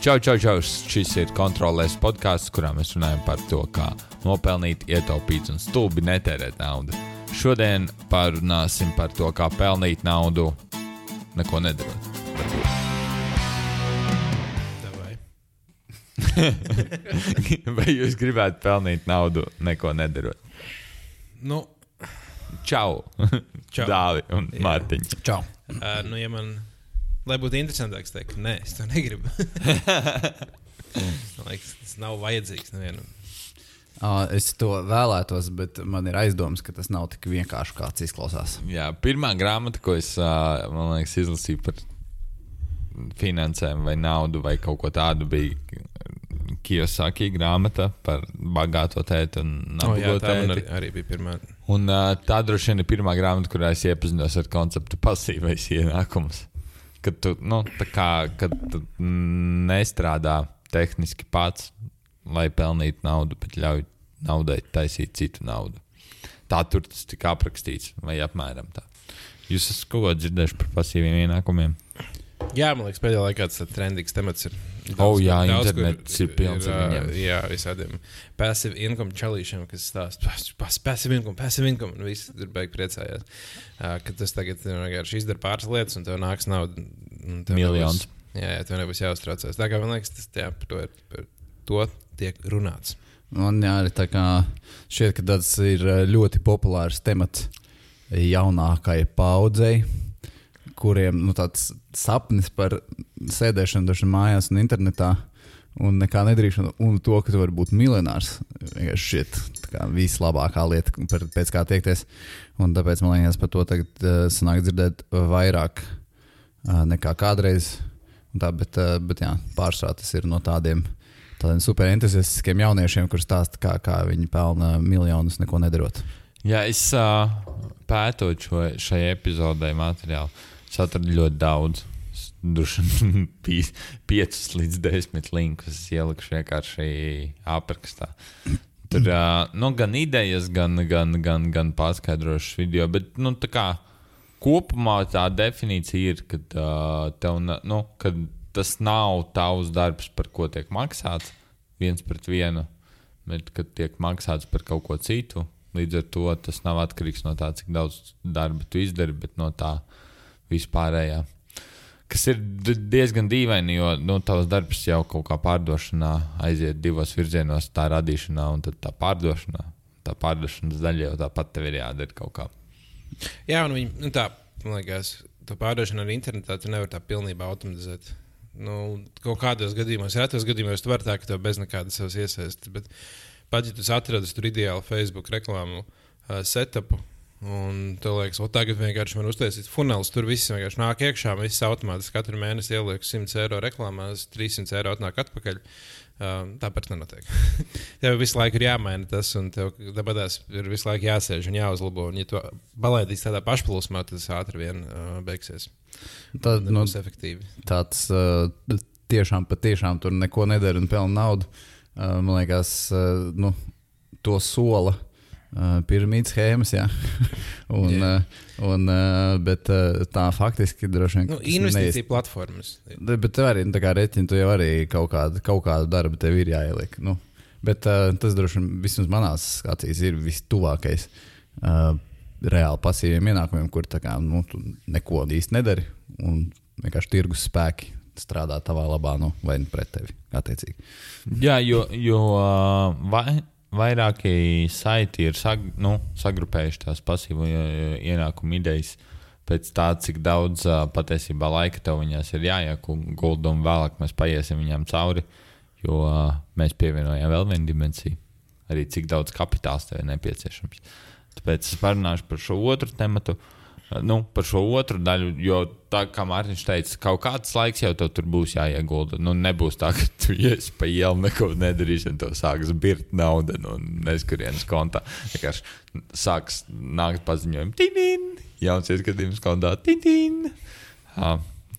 Čau, čau, čau! Šis ir kontrolēs podkāsts, kurā mēs runājam par to, kā nopelnīt, ietaupīt un stulbi netērēt naudu. Šodien parunāsim par to, kā pelnīt naudu, neko nedarot. Davai. Vai jūs gribētu pelnīt naudu, neko nedarot? Nu, Čau! Čau. Dāvi un. Mārtiņa. Čau. uh, nu, ja man, lai būtu interesantāks, teikt, ka nē, es to negribu. Man liekas, tas nav vajadzīgs nevienam. Uh, es to vēlētos, bet man ir aizdoms, ka tas nav tik vienkārši, kāds izklausās. Jā, pirmā grāmata, ko es liekas, izlasīju par finansēm vai naudu vai kaut ko tādu, bija Kiyosaki grāmata par bagāto tēti un Oh, nabago tā man arī, tēti. arī bija pirmā. Un tā droši vien ir pirmā grāmata, kurā es iepazinos ar konceptu pasīvais ienākums. Kad tu, nu, kā, kad nestrādā tehniski pats, lai pelnītu naudu, bet ļauj naudai taisīt citu naudu. Tā tur tas tika aprakstīts, vai apmēram tā. Jūs esat kaut ko dzirdējuši par pasīviem ienākumiem? Jā, man liekas, pēdējā laikā tas trendīgs temats ir. Oh, jā, kur- kur internets ir pilns ar viņiem. Jā, visādiem passive income čalīšiem, kas stāsta par passive income, passive income. Un visi tur beig priecājās, ā, ka tas tagad nu, vienkārši izdara pāris lietas, un tev nāks nauda. Miljons. nebūs- Jā, jā, tev nebūs jāuztraucās. Tā kā man liekas, tas jā, par, to, ir- par to tiek runāts. Man jā, arī tā kā šķiet, ka tas ir uh, ļoti populārs temats jaunākajai paudzei, kuriem nu, tāds sapnis par sēdēšanu dažkārt mājās un internetā. Un nekā nedarīšana, un to, ka tu vari būt miljonārs. Vienkārši tā kā vislabākā lieta, pēc kā tiekties. Un tāpēc man liekas, par to tagad uh, sanāk dzirdēt vairāk uh, nekā kādreiz. Un Tā, bet, uh, bet jā, pārsvarā tas ir no tādiem, tādiem superentuziastiskiem jauniešiem, kuriem stāsta, kā, kā viņi pelna miljonus neko nedarot. Jā, es uh, pētot šo, šai epizodē materiālu, es atradu ļoti daudz. Es Droši vien pie- piecus līdz desmit linkus es ielikšu vienkārši aprakstā. Tur uh, nu, gan idejas, gan, gan, gan, gan paskaidrošas video, bet nu, tā kā kopumā tā definīcija ir, ka uh, tev, nu, kad tas nav tavs darbs, par ko tiek maksāts viens pret vienu, bet kad tiek maksāts par kaut ko citu. Līdz ar to tas nav atkarīgs no tā, cik daudz darba tu izdari, bet no tā vispārējā. Kas ir diezgan dīvaini, jo nu, tavs darbs jau kaut kā pārdošanā aiziet divos virzienos, tā radīšanā un tā pārdošanā. Tā pārdošanas daļa jau tāpat tev ir jādara kaut kā. Jā, un viņi, nu, tā, man liekas, to pārdošanu arī internetā tu nevari tā pilnībā automatizēt. Nu, kaut kādos gadījumos, retos gadījumos, tu vari tā, ka tev bez nekādas savas iesaistes. Bet pat ja tu atradzi tur ideālu Facebook reklāmu uh, setupu, un tev liekas, o, tagad vienkārši man uztaisīt funnels, tur viss vienkārši nāk iekšā, viss automātiski katru mēnesi ieliek 100 eiro reklāmās, 300 eiro atnāk atpakaļ. Uh, tāpēc nenotiek. tev visu laiku ir jāmaina tas, un tev dabadās ir visu laiku jāsēž un jāuzlabo. Un, ja tu palaidīsi tādā pašplūsmā, tad tas ātri vien uh, beigsies. Tad, Tas nu, būs efektīvi. tāds uh, tiešām, patiešām tur neko nedara un pelna naudu. Uh, man liekas, uh, nu, to sola. Uh, Piramīdas schēmas, jā. un, Jā. uh, un, uh, bet uh, tā faktiski droši vien Nu, investīcija neies- platformas. De- Bet tev arī nu, tā kā reķina, tu jau arī kaut kādu, kaut kādu darbu tev ir jāieliek. Nu. Bet uh, tas droši vien vismaz manās acīs ir vistuvākais uh, reāli pasīviem ienākumiem, kur tā kā, nu, tu neko īsti nedari un vienkārši tirgus spēki strādā tavā labā, nu, vai nu pret tevi, attiecīgi. Jā, jo, jo vai, vairāki saiti ir sag, nu, sagrupējuši tās pasīvo ie- ienākumu idejas pēc tā, cik daudz ā, patiesībā laika tev viņās ir jāiegulda, un vēlāk mēs paiesim viņām cauri, jo ā, mēs pievienojam vēl vienu dimensiju, arī cik daudz kapitāls tev ir nepieciešams. Tāpēc es parunāšu par šo otru tematu. Nu, par šo otru daļu, jo tā kā Mārtiņš teica, kaut kāds laiks jau tur būs jāiegulda. Nu, nebūs tā, ka tu iesi pa ielu, neko nedarīsi, un tev sāks birkt nauda no neskurienes kontā. Vienkārši sāks nākt paziņojumi, tīn, jauns ieskatījums kontā, tīn.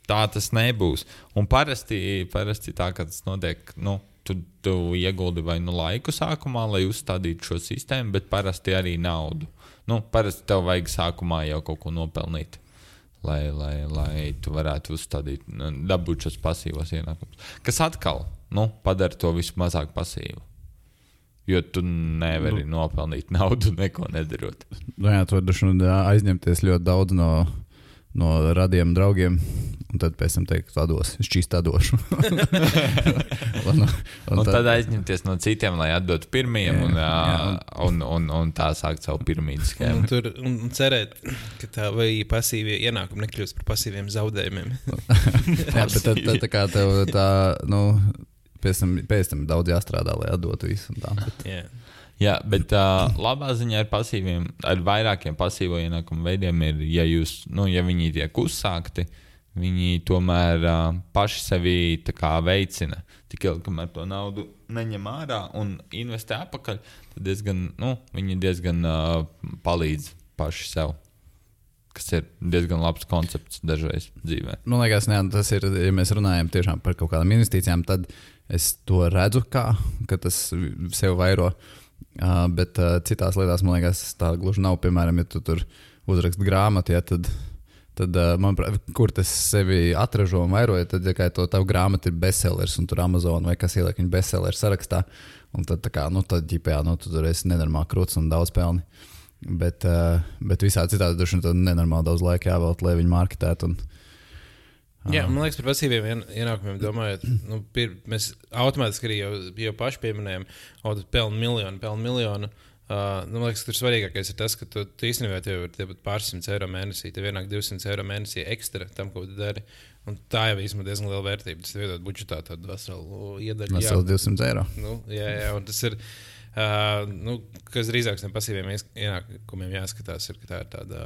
Tā tas nebūs. Un parasti, parasti tā, ka tas notiek, nu, tu, tu ieguldi vai nu laiku sākumā, lai uzstādītu šo sistēmu, bet parasti arī naudu. Nu, parasti tev vajag sākumā jau kaut ko nopelnīt, lai, lai, lai tu varētu uzstādīt, dabūt šos pasīvos ienākumus. Kas atkal nu, padara to visu mazāk pasīvu. Jo tu nevari nu. nopelnīt naudu neko nedarot. Nu, jā, tu vari aizņemties ļoti daudz no, no radiem draugiem. Un tad pēc tam teikt, atdos, es čīstu atdošu. un, un, un tad, tad aizņemties no citiem, lai atdotu pirmajiem, jā, un, jā, un, un, un, tā sākt savu pirmīdu schēmu. Un, tur, un, un cerēt, ka tā vai pasīvie ienākumi nekļūst par pasīviem zaudējumiem. jā, bet tad, tad tā kā tev tā, nu, pēc tam, pēc tam daudz jāstrādā, lai atdotu visu. Tā, bet... yeah. Jā, bet uh, labā ziņā ar pasīviem, ar vairākiem pasīvo ienākumu veidiem ir, ja, jūs, nu, ja viņi tiek uzsākti, viņi tomēr uh, paši sevi veicina. Tik ilgi, kamēr to naudu neņem ārā un investē atpakaļ, tad diezgan, nu, viņi diezgan uh, palīdz paši sev. Kas ir diezgan labs koncepts dažreiz dzīvē. Man liekas, ne, tas ir, ja mēs runājam par kaut kādām investīcijām, tad es to redzu, kā, ka tas sev vairo. Uh, Uh, bet uh, citās lietās, man liekas, tā gluži nav. Piemēram, ja tu tur uzrakst grāmatu, ja, tad, tad uh, manuprāt, kur tas sevi atražo un vairoja, tad, ja to tavu grāmatu ir bestsellers un tur Amazon vai kas ieliek viņa bestselleru sarakstā, un tad, kā, nu, tad ģipējā, nu, tu tur esi nenormāli krūts un daudz pelni. Bet, uh, bet visā citādi tur ir nenormāli daudz laika jāvelk, lai viņu marketētu. Un, Jā, man liekas, par pasīviem ienākumiem domājot, nu, pir, mēs automātiski arī jau, jau paši pieminējām, ka pelnu miljonu, pelnu miljonu. Uh, nu, man liekas, tur svarīgākais ir tas, ka tu, tu īstenībā tev ir pāris simts eiro mēnesī, tev ienāk 200 eiro mēnesī ekstra tam, ko tu dari. Un tā jau ir diezgan liela vērtība. Tas iedod budžetā tādu veselu iedaļu. Veselu 200 eiro. Nu, jā, jā, un tas ir. Uh, nu, kas drīzāk tam pasīviem ienākumiem jāskatās, ir, ka tā ir tāda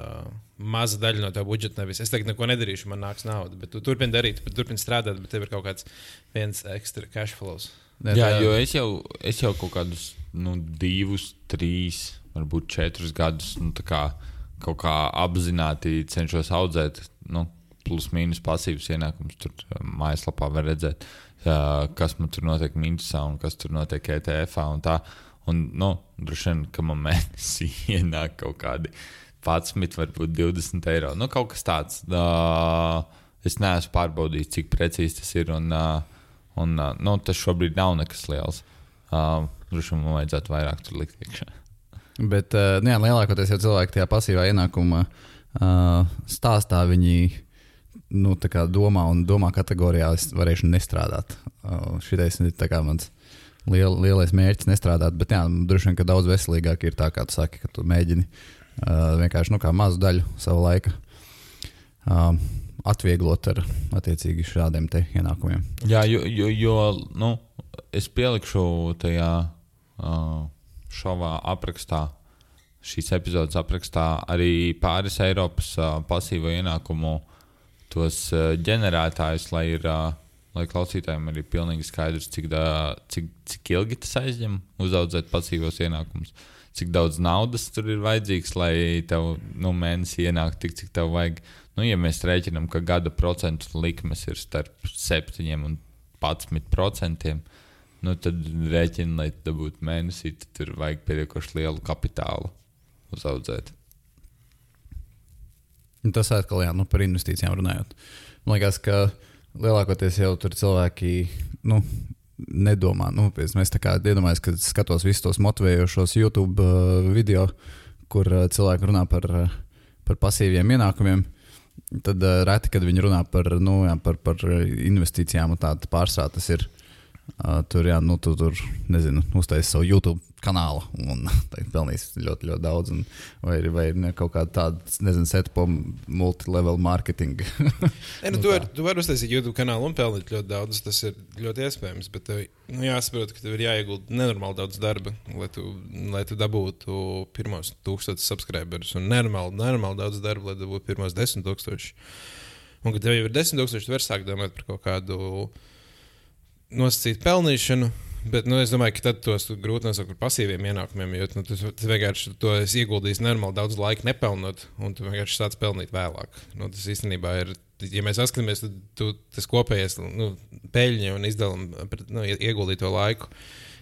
maza daļa no tā budžeta. Nevis es tagad neko nedarīšu, man nāks nauda, bet tu turpini darīt, turpini strādāt, bet tev ir kaut kāds viens ekstra cash flows. Jā, jā, jo es jau, es jau kaut kādus nu, divus, trīs, varbūt četrus gadus nu, kā, kaut kā apzināti cenšos audzēt. Nu, Plus mīnus pasīvs ienākums. Tur mājaslapā var redzēt, uh, kas man tur notiek Mintusā un kas tur notiek ETF. Un tā. Un, nu, droši vien, ka man mēnesī ienāk kaut kādi 11, varbūt 20 eiro. Nu, kaut kas tāds. Uh, es neesmu pārbaudījis, cik precīzi tas ir. Un, uh, un, uh, nu, tas šobrīd nav nekas liels. Uh, droši vien man vajadzētu vairāk tur likt iekšā. Bet uh, jā, lielākoties jau cilvēki tajā pasīvā ienākuma uh, stāstā viņi nu, domā un domā kategorijā, es varēšu nestrādāt. Uh, Šitais ir mans liel, lielais mērķis nestrādāt. Bet jā, droši vien, ka daudz veselīgāk ir tā, kā tu saki, ka tu mēģini uh, vienkārši nu, mazu daļu sava laika. Uh, atvieglot ar attiecīgi šādiem ienākumiem. Jā, jo, jo, jo nu, es pielikšu tajā uh, šovā aprakstā, šīs epizodes aprakstā arī pāris Eiropas uh, pasīvo ienākumu tos uh, ģenerētājus, lai ir uh, lai klausītājiem arī pilnīgi skaidrs, cik, da, cik, cik ilgi tas aizņem uzaudzēt pasīvos ienākumus. Cik daudz naudas tur ir vajadzīgs, lai tev nu, mēnesī ienāktu tik, cik tev vajag. Nu, ja mēs rēķinām, ka gada procentu likmes ir starp 7 un 11 procentiem, nu, tad rēķina, lai dabūtu mēnesī, tad tur vajag pietiekoši lielu kapitālu uzaudzēt. Tas atkal jā, nu, par investīcijām runājot. Man liekas, ka lielākoties jau tur cilvēki nu, nedomā. Nu, mēs tā kā iedomājamies, ka skatos visus tos motivējošos YouTube uh, video, kur uh, cilvēki runā par, uh, par pasīviem ienākumiem. Tad uh, reti, kad viņi runā par, nu, jā, par, par investīcijām, un tāda pārsvarā tas ir. Uh, tur, jā, nu, tu tur, nezinu, uztaisīji savu YouTube kanālu un pelnījis ļoti, ļoti daudz. Un, vai ir vai ne, kaut kāda tāda, nezinu, setpo multilevel marketing. e, nu, tu vari var uztaisīt YouTube kanālu un pelnīt ļoti daudz. Tas ir ļoti iespējams. Bet tev nu, jāsaprot, ka tev ir jāiegulda nenormāli daudz darba, lai tu, lai tu dabūtu pirmos tūkstošus subscriberus. Un nenormāli, nenormāli daudz darba, lai dabūtu pirmos desmit tūkstošus. Un, kad tev jau ir desmit tūkstoši, tu vari sākt domāt par kaut kādu nosacītu pelnīšanu Bet nu, es domāju, ka tad tos grūti nosaukt par pasīviem ienākumiem, jo nu, tas, tas vienkārši to es ieguldīju nenormāli daudz laika nepelnot, un tu vienkārši sāc pelnīt vēlāk. Nu, tas īstenībā ir, ja mēs skatāmies, tad tu, tas kopējais nu, peļņa un izdevuma nu, ieguldīto laiku,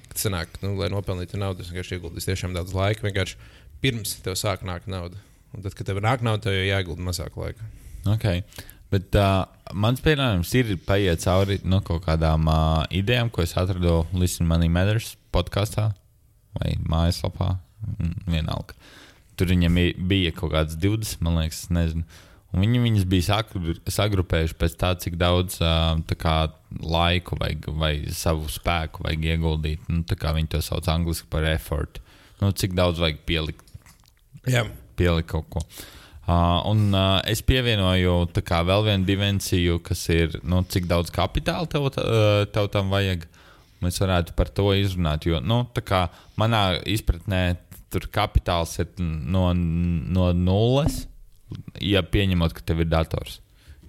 kad sanāk, nu, lai nopelnītu naudu, tas vienkārši ieguldīs tiešām daudz laika. Vienkārši pirms tev sāk nākt nauda. Un tad, kad tev nāk nauda, tev jau jāiegulda mazāk laika. Okay. Bet uh, mans pieņēmums ir paiet cauri no kaut kādām uh, idejām, ko es atradu Listen Money Matters podkāstā vai mājaslapā. mm, Vienalga. Tur viņam bija kaut kāds 20, man liekas, nezinu. Un viņi viņas bija sagru, sagrupējuši pēc tā, cik daudz tā kā, laiku vajag, vai savu spēku vajag ieguldīt. Nu, viņi to sauc angļuiski par effort. Nu, cik daudz vajag pielikt Jā, pielikt kaut ko. Uh, un uh, es pievienoju kā vēl vienu dimensiju, kas ir, nu, cik daudz kapitāla tev, uh, tev tam vajag. Mēs varētu par to izrunāt, jo, nu, kā manā izpratnē, tur kapitāls ir no, no nulles, ja pieņemot, ka tev ir dators.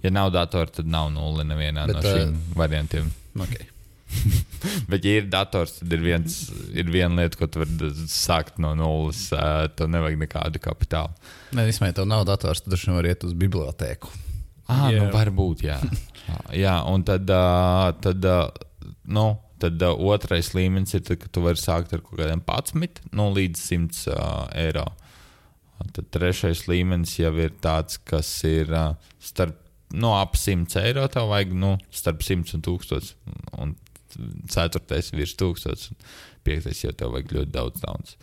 Ja nav datora, tad nav nulle nevienā Bet, Bet, no šiem uh, variantiem. Okay. Bet, ja ir dators, tad ir, viens, ir viena lieta, ko tu vari sākt no nulles. Tev nevajag nekādu kapitālu. Nē, vismaz tev nav dators, tad droši vien var iet uz bibliotēku. Ah, Jā. nu, varbūt, jā. jā, un tad, uh, tad, uh, nu, tad uh, otrais līmenis ir, tad, ka tu vari sākt ar kaut kādiem 11 nu, līdz 100 uh, eiro. Un Tad trešais līmenis jau ir tāds, kas ir uh, starp no ap 100 eiro. Tev vajag nu, starp 100 un 1000. Un ceturtais ir virs 1000. un Piektais jau tev vajag ļoti daudz naudas.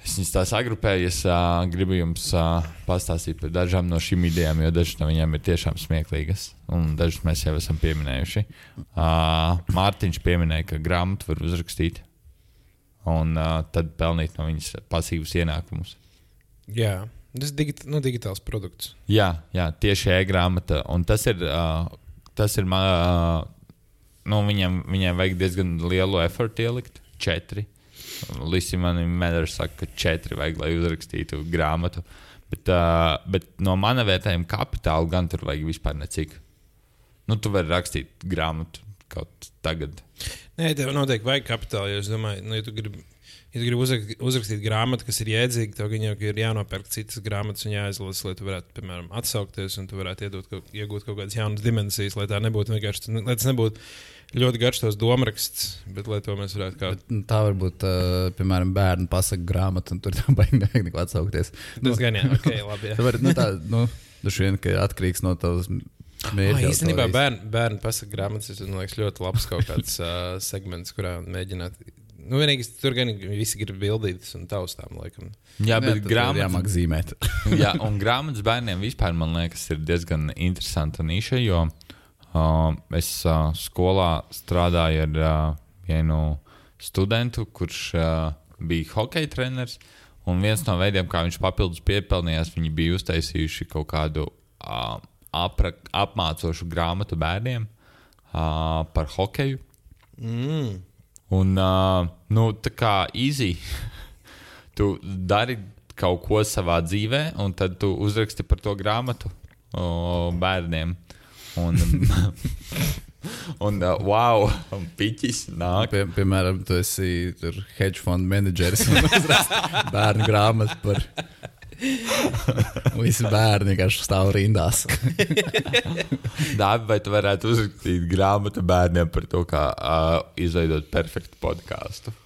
Es viņus tā sagrupēju, es uh, gribu jums uh, pastāstīt par dažām no šīm idejām, jo dažas no viņām ir tiešām smieklīgas, un dažas mēs jau esam pieminējuši. Uh, Mārtiņš pieminēja, ka grāmatu var uzrakstīt, un uh, tad pelnīt no viņas pasīvus ienākumus. jā. tas ir digit, nu, digitāls produkts. Jā, jā tieši e-grāmata, un tas ir, uh, tas ir man, uh, nu, viņam, viņam vajag diezgan lielu efortu ielikt, četri. Līsī man vienmēr saka, ka četri vajag, lai uzrakstītu grāmatu. Bet, uh, bet no mana vērtējuma kapitāla gan tur vajag vispār necik. Nu, tu vari rakstīt grāmatu kaut tagad. Nē, tev noteikti vajag kapitālu. jo Es domāju, nu, ja tu gribi, ja gribi uzrakstīt, uzrakstīt grāmatu, kas ir jēdzīga, gan jau ir jānopērk citas grāmatas un jāizlasa, lai tu varētu, piemēram, atsaukties un tu varētu iedot, kaut, iegūt kaut kādas jaunas dimensijas, lai tā nebūtu vienkārši, lai tas nebūtu ļoti garš tos domāraksts, bet lai to mēs varētu kā. Bet, nu, tā var būt, uh, piemēram, bērnu pasaku grāmata, un tur tā nevajag neko atsaukties. Tas gan jā, ok, labi. Jā. Tā var, nu, tā, nu, droši vien, ka atkarīgs no tavas Oh, mērķa. īstenībā bērnu, bērnu pasaku grāmatas ir liekas, ļoti labs kaut kāds uh, segments, kurā mēģināt. Nu, vienīgi tur gan visi grib bildītas un taustām, laikam. Jā, bet grāmatā jāmāk zīmēt. Jā, un grāmatas bērniem vispār, man liekas, ir diezgan interesanta niša, jo uh, es uh, skolā strādāju ar uh, vienu studentu, kurš uh, bija hockey treneris. Un viens no veidiem, kā viņš papildus piepelnījās, viņi bija uztaisījuši kaut kādu uh, apra, apmācošu grāmatu bērniem uh, par hokeju. Mm. Un, uh, nu, tā kā easy. tu dari kaut ko savā dzīvē, un tad tu uzraksti par to grāmatu o, bērniem. Un, un uh, wow, un piķis nāk. Pie, piemēram, tu esi hedge fund menedžeris un uzraksti bērnu grāmatu par. Visi bērni vienkārši stāv rindās. Dāvi, vai tu varētu uzrakstīt grāmatu bērniem par to, kā uh, izveidot perfektu podkāstu?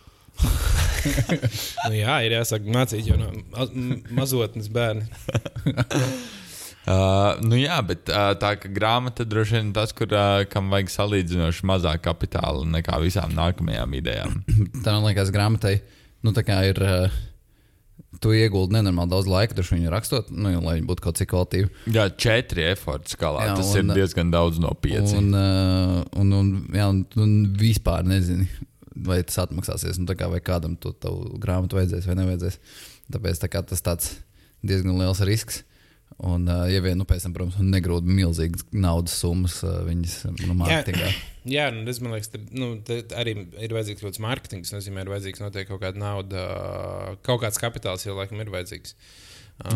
Nu, jā, ir jāsaka, mācīt jau no ma- mazotnes bērni. Uh, nu jā, bet uh, tā grāmata droši vien ir tas, kur, uh, kam vajag salīdzinoši mazāk kapitāla nekā visām nākamajām idejām. Tā man liekas, grāmatai nu, tā kā ir. Uh, tu ieguldi nenormāli daudz laika, taču viņu rakstot, nu, lai viņi būtu kaut cik kvalitīvi. Jā, četri efekti skalā. Jā, tas un- ir diezgan daudz no pieciem. Un, uh, un, un, jā, un, un vispār nezini, vai tas atmaksāsies. Nu, kā vai kādam to grāmatu vajadzēs vai nevajadzēs. Tāpēc tā tas tāds diezgan liels risks. Un, uh, ja vien, nu, pēc tam, protams, negrūda milzīgas naudas summas uh, viņas nu, mārketingā. Jā, nu, tas man liekas, tad, nu, tad arī ir vajadzīgs kaut kāds mārketings. Tas nozīmē, ir vajadzīgs noteikti kaut kāda nauda, kaut kāds kapitāls jau laikam ir vajadzīgs.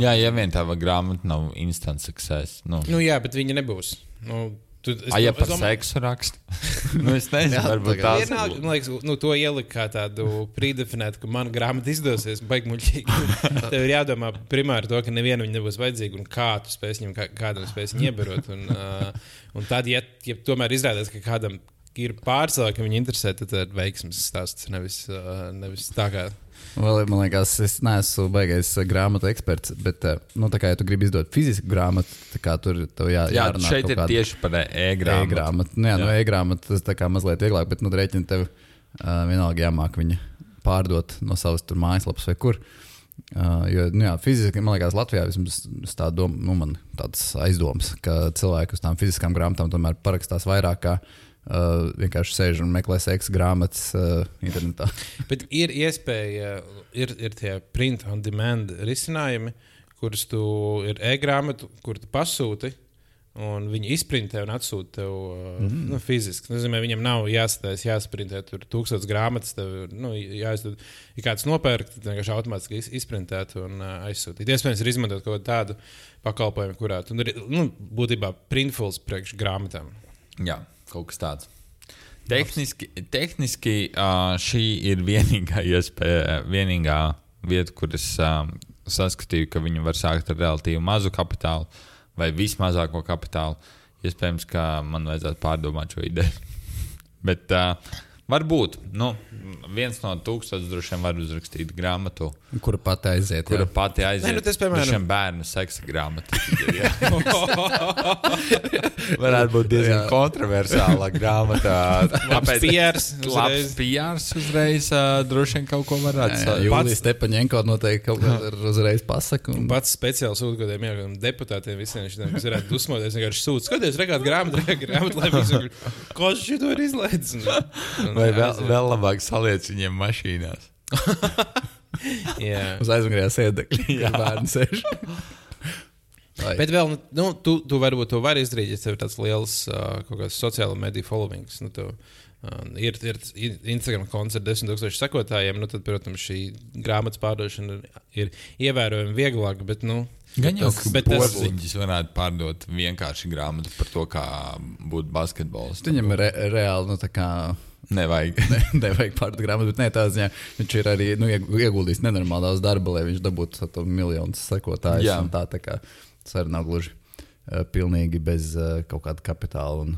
Jā, ja vien tā grāmata nav instant success. Nu. Nu, jā, bet viņi nebūs. Nu, tu, es, A, ja par domāju- seksu raksta? nu, es nezinu, varbūt tās Vienalga, man liekas, nu, to ielikt kā tādu predefinētu, ka mana grāmata izdosies. Baigi muļķīgi. Tev ir jādomā primāri to, ka nevienam viņa nebūs vajadzīga un kā tu spēsi viņam, kā, kādam spēsi viņu iebarot. Un, uh, un tad, ja, ja tomēr izrādās, ka kādam ir pārsvarā, ka viņa interesē, tad tā ir veiksmes stāsts. Nevis, uh, nevis tā kā Vēl, man liekas, es neesmu baigais uh, grāmatu eksperts, bet, uh, nu, tā kā ja tu gribi izdot fizisku grāmatu, tad tur tev jā, Jā, jārunā šeit ir kāda tieši par e-grāmatu. e-grāmatu. Nu, jā, jā. no e-grāmatas tas tā kā mazliet vieglāk, bet, nu, rēķini tev uh, vienalga jāmāk viņa pārdot no savas tur mājaslapas vai kur. Uh, jo, nu, jā, fiziski, man liekas, Latvijā vismaz tā doma, nu, man tāds aizdoms, ka cilvēki uz tām fiziskām grāmatām tomēr parakstās vairāk kā uh, vienkārši sēž un meklē seksa grāmatas uh, internetā. Bet ir iespēja, ir, ir tie print on demand risinājumi, kurus tu ir e-grāmatu, kur tu pasūti. Un viņi izprintē un atsūta tev uh, mm. nu, fiziski. Tas nozīmē, viņam nav jāstājas, jāsprintē tur tūkstoš grāmatas. Tev, nu, jāizdod, ja kāds nopērk, tad vienkārši automātiski iz- izprintēt un uh, aizsūtīt. Iespējams, ir izmantot kaut kādu tādu pakalpojumu, kurā tu ir nu, būtībā printfuls priekš grāmatām. Jā, kaut kas tāds. Tehniski, tehniski ā, šī ir vienīgā iespēja, vienīgā vieta, kur es ā, saskatīju, ka viņi var sākt ar relatīvi mazu kapitālu vai vismazāko kapitālu. Iespējams, ka man vajadzētu pārdomāt šo ideju. Bet uh, varbūt nu, viens no tūkstošiem droši vien var uzrakstīt grāmatu, Kura pati aiziet? kura jā. pati aiziet. Nē, nu, tas, piemēram- šiem bērnu seksa grāmatu. Varētu būt diezgan Jā. kontroversāla grāmata. PRs Labs uzreiz. PRs uzreiz uh, droši vien kaut ko varētu Jā, sa- Jūlijas Stepaņenko noteikti kaut ko uzreiz pasaka. Un... Pats speciāli sūta kaut kādiem jā, deputātiem, visiem šiem, kas varētu dusmoties. Vienkārši sūta, skaties, regāt grāmatu, regāt grāmatu, lai viņi saprastu, ko šī to ir izlaidis. Vai vēl, vēl labāk saliec viņiem mašīnās? Uz aizmugurējā sēdekļa. Jā, bērns sēž. Vai. Bet vēl, nu, tu, tu varbūt to vari izdarīt, ja tev ir tāds liels uh, sociālo mediju followings. Nu, tev, uh, ir, ir Instagram konts ar desmit tūkstošu sekotājiem, nu, tad, protams, šī grāmatas pārdošana ir ievērojami vieglāka. Bet, nu, Gan jau, tas- porziņš varētu pārdot vienkārši grāmatu par to, kā būt basketbols. Viņam re, reāli, nu, tā kā. Nevajag. Ne, nevajag pārdot grāmatu, bet nē, tā ziņā viņš ir arī nu, ieg- ieguldījis nenormāli daudz darba, lai viņš dabūtu to miljonus sekotājus. Jā. Tā, tā kā tas arī nav gluži uh, pilnīgi bez uh, kaut kāda kapitāla un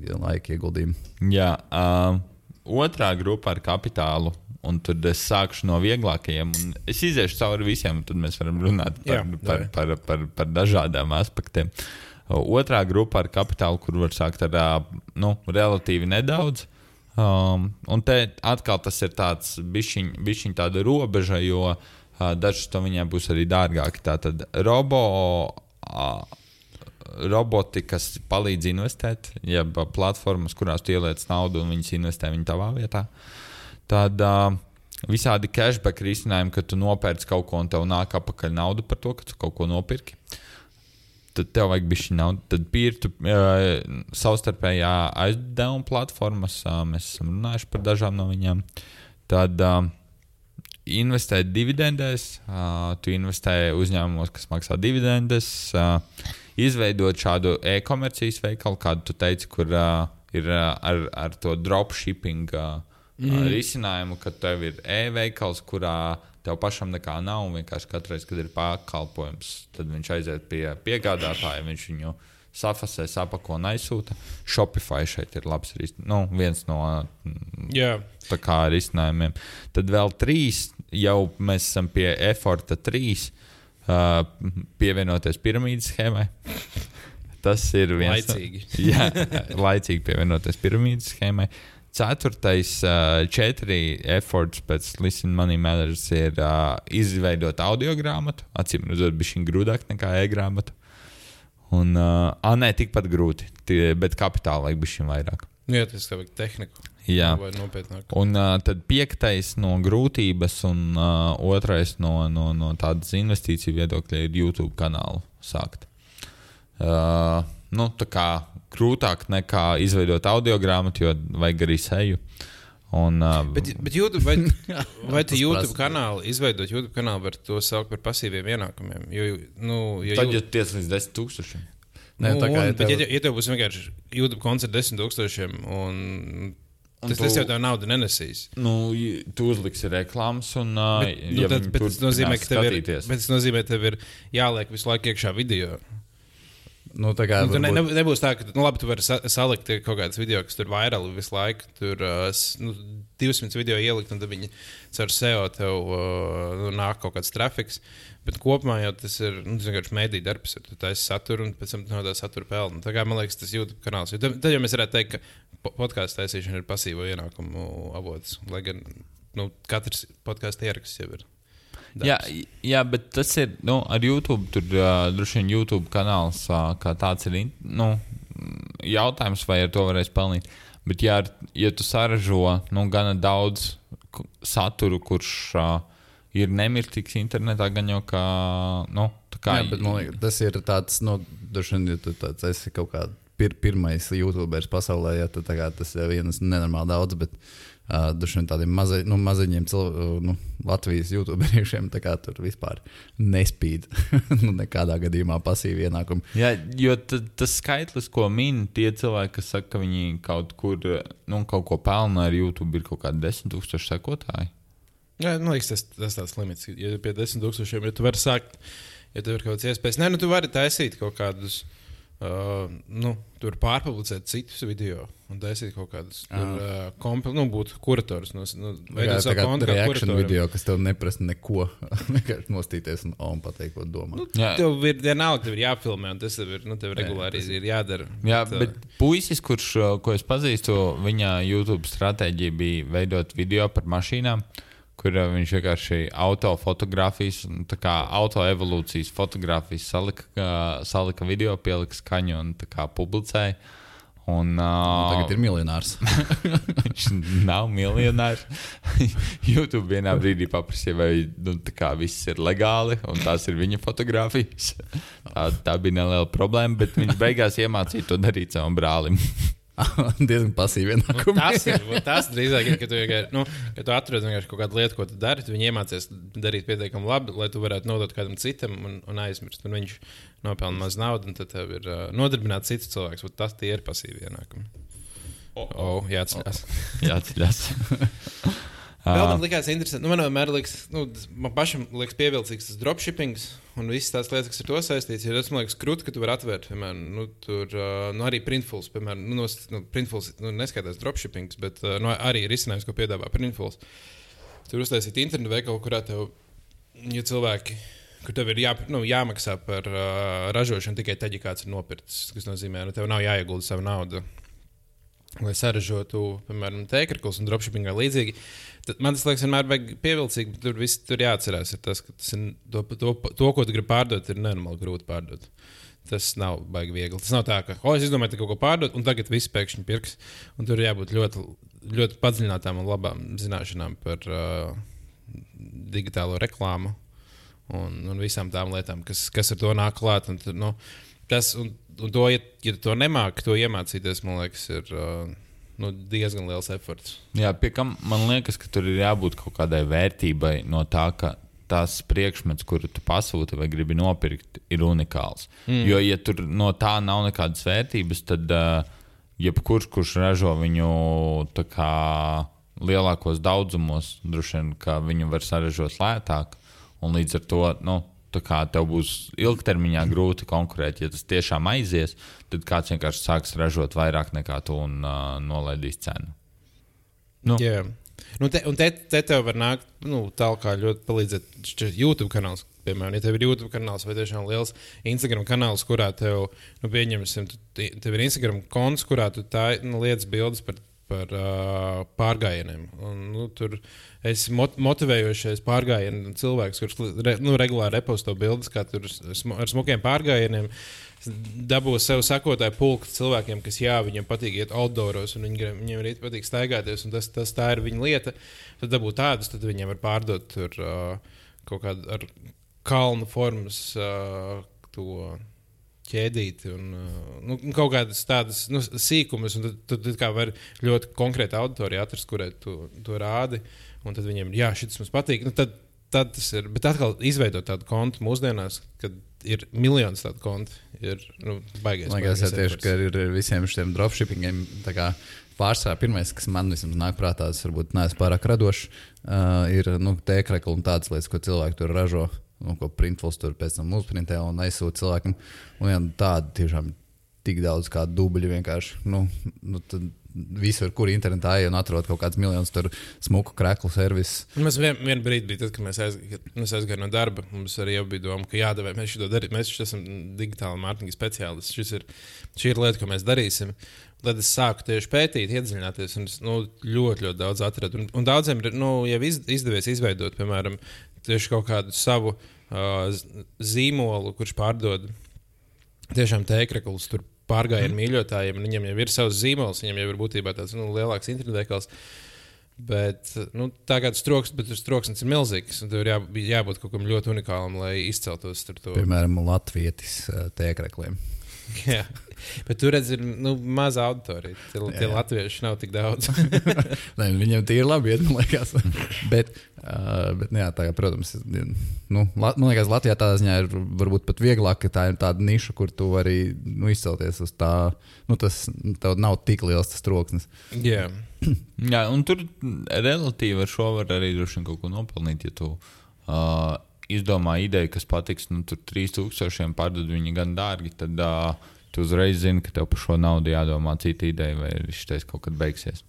ja, laika ieguldījuma. Jā, uh, otrā grupa ar kapitālu. Un tad es sākšu no vieglākajiem. un Es iziešu cauri visiem, un tad mēs varam runāt par, Jā, par, par, par, par dažādām aspektiem. Uh, Otrā grupa ar kapitālu, kur var sākt ar nu, relatīvi nedaudz. Um, un te atkal tas ir tāds bišķiņ, bišķiņ tāda robeža, jo uh, dažs to viņai būs arī dārgāki. Tātad robo. Uh, roboti, kas palīdz investēt, jeb platformas, kurās ieliec naudu un viņas investē viņa tavā vietā. Tad uh, visādi cashback risinājumi, ka tu nopērci kaut ko un tev nāk atpakaļ nauda par to, ka tu kaut ko nopirki. Tad tev vajag bišķi naudu. Tad ir uh, savstarpējā aizdevuma platformas, uh, mēs esam runājuši par dažām no viņām. Tad uh, investēt dividendēs, uh, tu investē uzņēmumos, kas maksā dividendes, uh, izveidot šādu e-komercijas veikalu, kādu tu teici, kur uh, ir uh, ar, ar to dropshipping uh, mm. risinājumu, ka tev ir e-veikals, kurā tev pašam nekā nav, un vienkārši katru reizi, kad ir pakalpojums, tad viņš aiziet pie piegādātāja, viņš viņu safasē, sapako un aizsūta. Shopify šeit ir labs nu, viens no mm, jā, tā kā risinājumiem. Tad vēl trīs, jau mēs esam pie efforta trīs, uh, pievienoties piramīdas schēmai. Tas ir viens no- laicīgi. Jā, laicīgi pievienoties piramīdas schēmai. Ceturtais, uh, četri efforts pēc Listen Money Matters ir uh, izveidot audio grāmatu. Acīm redzot, bija šī grūtāk nekā e-grāmata. Un, uh, ah, nē, tikpat grūti, tie, bet kapitāla vajag bija šim vairāk. Nu, jā, tas vajag tehniku. Jā. Vai nopietnāk. Un uh, tad piektais no grūtības, un uh, otrais no, no, no tādas investīciju viedokļa ir YouTube kanālu sākt. Uh, nu, tā kā grūtāk nekā izveidot audio grāmatu, jo vajag arī seju. Un, uh, Bet, bet YouTube, vai, vai tu YouTube kanālu, izveidot YouTube kanālu, var to saukt par pasīviem ienākumiem? Jo, nu, jo tad, ja tu tiec līdz 10 tūkstošiem, Nē, nu, tā kā un, ja bet, tev- ja, tev- ja tev būs vienkārši YouTube koncerts desmit tūkstošiem, un Un tas, tu- tas jau tev naudu nenesīs. nu, tu uzliksi reklāmas, un uh, Bet, nu, tad, bet, tas nozīmē, ka tev ir, bet tas nozīmē, tev ir jāliek visu laiku iekšā video. Nu, tā kā Nu, varbūt- ne, nebūs tā, ka nu, labi, tu vari sa salikt kaut kādas video, kas tur vairāli visu laiku. Tur uh, nu, 200 video ielikt, un tad viņi caur SEO tev uh, nu, nāk kaut kāds trafiks. Bet kopumā jau tas ir nu, tas vienkārši mēdīņu darbs. ir. Tu taisi saturu un pēc tam no tā satura pelni. Tā kā man liekas, tas YouTube kanāls. Tad, tad jau mēs varētu teikt, ka po- podkāstu taisīšana ir pasīvo ienākumu avots. Lai gan nu, katrs podkāstu ieraksts jau ir. Darbs. Jā, jā, bet tas ir nu, ar YouTube. Tur uh, droši vien YouTube kanāls uh, kā tāds ir. Nu, jautājums, vai ar to varēs pelnīt. Bet, ja, ja tu saražo nu, gana daudz saturu, kurš uh, ir nemirtīgs internetā, gan jau kā. Nu, tā kā Jā, bet man liekas, tas ir tāds, nu, vien, ja tu tāds esi kaut kāds pir, pirmais YouTuberis pasaulē, ja tad tā kā tas ir viens nenormāli daudz, bet uh, vien tādiem maza, nu, maziņiem cilvēkiem, nu, Latvijas YouTuberiešiem, tā kā tur vispār nespīd, nu, nekādā gadījumā pasīvi ienākumi. Jā, jo ta- tas skaitlis, ko min tie cilvēki, kas saka, ka viņi kaut kur nu, kaut ko pelna ar YouTube, ir kaut kādi desmit tūkstoši sekotāji. Jā, man liekas, tas, tas tāds limits. Ja pie 10,000, ja tu vari sākt, ja tev ir kaut kādas iespējas, nē, nu tu vari taisīt kaut kādus. Uh, nu, tur pārpublicēt citus video un taisīt kaut kādus tur, uh, kompil, nu, būt kurators. No, nu, kā, veidot tā savu kā reaction kuratoram. video, kas tev neprasa neko, vienkārši nostīties un, un pateikt, ko domā. Nu, Jā. tev ir vienalga, tev ir jāfilmē, un tas tev ir nu, tev regulāri ir jādara. Jā, Bet, bet puisis, kurš, uh, ko es pazīstu, viņa YouTube stratēģija bija veidot video par mašīnām, kur uh, viņš vienkārši autofotografijas, tā kā autoevolūcijas fotografijas salika, salika video, pielika skaņu un publicēja. Un, uh, Tagad ir miljonārs. Viņš nav miljonārs. YouTube vienā brīdī paprasīja, vai nu, viss ir legāli, un tās ir viņa fotografijas. Tā, tā bija neliela problēma, bet viņš beigās iemācīja to darīt savam brālim. Diezgan pasīvi ienākumi. Tas ir vat tas drīzāk, ir, ka tu, vienkārši, nu, ka tu atrod vienkārši kaut kādu lietu, ko tu dari. Tu iemācies darīt pietiekami labi, lai tu varētu nodot kādam citam un, un aizmirst. Un viņš nopelna maz naudas, un tad tev ir uh, nodarbināt cits cilvēks. Vat Tas tie ir pasīvi ienākumi. Oh, jā, atcerās. Jāatceļas. Vēl man liekas, interesanti. Nu, man vienmēr liekas, nu, man pašam liekas, pievilcīgs tas dropshipping un visas tās lietas, kas ar to saistītas. Jo tas man liekas, krūti, ka tu vari atvērt, piemēram, nu, tur, uh, nu, arī printfuls, piemēram, nu, no, nu, printfuls nu, neskaitās dropshipping, bet uh, nu, arī ir izcinājums, ko piedāvā printfuls. Tur uztaisīt internetu veikalu, kurā tev, ja cilvēki. Kur tev ir jā, nu, jāmaksā par uh, ražošanu tikai tad, ja kāds ir nopircis. Tas nozīmē, ka nu, tev nav jāiegulda savu naudu lai saražotu, piemēram, tēkļus un dropshippingā līdzīgi. Tad man tas liekas, vienmēr vajag pievilcīgi, bet tur viss tur jāatcerās. Tas, tas ir, to, to, to, ko tu gribi pārdot, ir nenormāli grūti pārdot. Tas nav baigi viegli. Tas nav tā, ka, oh, es izdomāju, ka kaut ko pārdot, un tagad viss pēkšņi pirks. Un tur jābūt ļoti, ļoti padziļinātām un labām zināšanām par uh, digitālo reklāmu un, un visām tām lietām, kas, kas ar to nāk klāt. Un, nu, tas, un, un to, ja, ja to nemāki, to iemācīties, man liekas, ir uh, nu, diezgan liels efforts. Jā, pie kam man liekas, ka tur ir jābūt kaut kādai vērtībai no tā, ka tās priekšmets, kuru tu pasūti vai gribi nopirkt, ir unikāls. Mm. Jo, ja tur no tā nav nekādas vērtības, tad uh, jebkurš, kurš ražo viņu kā lielākos daudzumos, droši vien, ka viņu var saražot lētāk. Un līdz ar to nu, tev būs ilgtermiņā grūti konkurēt. Ja tas tiešām aizies, tad kāds vienkārši sāks ražot vairāk nekā tu un uh, nolaidīs cenu. Nu. Jā. Nu, te, un te, te tev var nākt nu, tālāk, ļoti palīdzēt YouTube kanāls. Piemēram, ja tev ir YouTube kanāls vai tiešām liels Instagram kanāls, kurā tev, nu, pieņemsim, tu, tev ir Instagram konts, kurā tu tā, nu, lietas bildes par, par uh, pārgājieniem. Un, nu, tur es mot motivējošais pārgājienu cilvēks, kurš re, nu, regulāri reposto bildes, kā tur smu, ar smukiem pārgājieniem. Dabūs sev sakotāju pulku cilvēkiem, kas, jā, viņiem patīk iet outdooros, un viņi, viņiem arī patīk staigāties, un tas, tas tā ir viņa lieta. Tad dabūt tādus, tad viņiem var pārdot tur uh, kaut kādu ar kalnu formas uh, to ķēdīti un uh, nu, kaut kādas tādas nu, sīkumus. un Tad, tad, tad kā var ļoti konkrēti auditoriju atrast, kurai tu to rādi. Un tad viņiem jā, šis mums patīk. Nu, tad, tad tas ir. Bet atkal izveidot tādu kontu mūsdienās, kad ir miljonus tādu kontu, ir nu, baigais. Man liekas, tieši ka ir visiem šiem dropshippingiem. Pārsvarā pirmais, kas man vismaz nāk prātā, tas varbūt neesmu pārāk radošs, uh, ir nu, tēkļi un tādas lietas, ko cilvēki tur ražo. Nu, ko printfuls tur pēc tam uzprintē un aizsūta cilvēkam. Un ja tādu tiešām tik daudz kā dubļi vienkārši. Nu, nu, tad visur, kur internetā ej un atrod kaut kādus miljonus smuku kreklu servisu. Mēs vien, vienu brīdi bija tad, kad mēs, aiz, mēs aizgājām no darba. Mums arī bija doma, ka jādara, mēs šo darīsim. Mēs esam digitāli mārketinga speciālisti. Ir, šī ir lieta, ko mēs darīsim. Tad es sāku tieši pētīt, iedziļināties, un es nu, ļoti, ļoti daudz atradu. Un, un daudziem ir nu, izdevies izveidot, piemēram, tieši kaut kādu savu zīmolu, kurš pārdod tiešām tēkreklus tur pārgājienu mm. mīļotājiem. Viņiem jau ir savs zīmols, viņiem jau ir būtībā tāds nu, lielāks internetveikals. Bet nu, tā kā tas troksnis, bet tas troksnis ir milzīgs. Tur jā, jābūt kaut kam ļoti unikālam, lai izceltos tur to. Piemēram, Latvijas tēkrekliem. Jā, bet tur redz, ir nu, maza auditorija. Tie, tie latvieši nav tik daudz. Nē, viņiem tie ir labi, iet, man liekas. bet, uh, bet jā, tā, protams, nu, man liekas, Latvijā tādā ziņā ir varbūt pat vieglāk, ka tā ir tāda niša, kur tu vari nu, izcelties uz tā. Nu, tas tev nav tik liels tas troksnis. Jā. jā, un tur relatīvi ar šo var arī droši vien kaut ko nopelnīt, ja tu. Uh, izdomā ideju, kas patiks, nu, tur 3000 pārdod viņu gan dārgi, tad uh, tu uzreiz zini, ka tev par šo naudu jādomā cita ideja, vai šis kaut kad beigsies.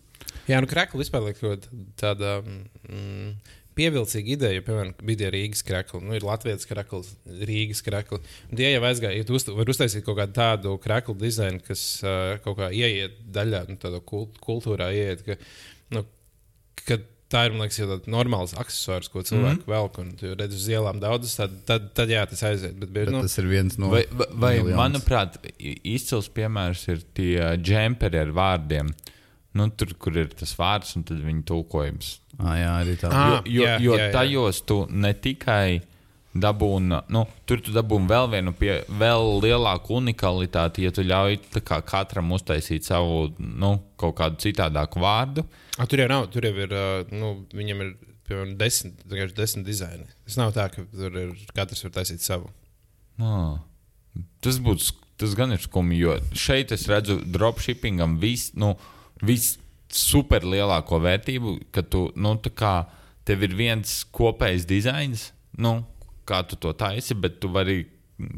Jā, nu, krāklis vispār liekas tāda mm, pievilcīga ideja. Piemēram, bija Rīgas krāklis, nu, ir Latvijas krāklis, Rīgas krāklis. Tie jau aizgāja, ja tu uz, var uztaisīt kaut kādu tādu krāklu dizainu, kas uh, kaut kā ieiet daļā, nu, tādā kult, kultūrā ieiet. Ka, nu, kad tā ir liekas, tāds normāls accessors, ko cilvēki mm -hmm. velk. Un, ja redz uz ielām daudzas, tad, tad, tad jā, tas aiziet. Bet, bet, nu, tas ir viens no. Vai, vai, vai manuprāt, izcils piemērs ir tie džemperi ar vārdiem. Nu, tur, kur ir tas vārds un viņa tulkojums. Ah, jā, arī tā. Ah, jo jo, jā, jo jā, jā. tajos tu ne tikai dabūni, nu, tur tu dabūni vēl vienu, pie, vēl lielāku unikalitāti, ja tu ļauj kā, katram uztaisīt savu nu, kaut kādu citādāku vārdu. A, tur jau nav, tur jau ir, nu, viņam ir piemēram desmit, desmit dizaini. Tas nav tā, ka tur ir katrs var taisīt savu. Ah, tas būtu, tas gan ir skumji, jo šeit es redzu dropshippingam visu, nu, visu superlielāko vērtību, ka tu, nu, tā kā tev ir viens kopējs dizains, nu, kā tu to taisi, bet tu vari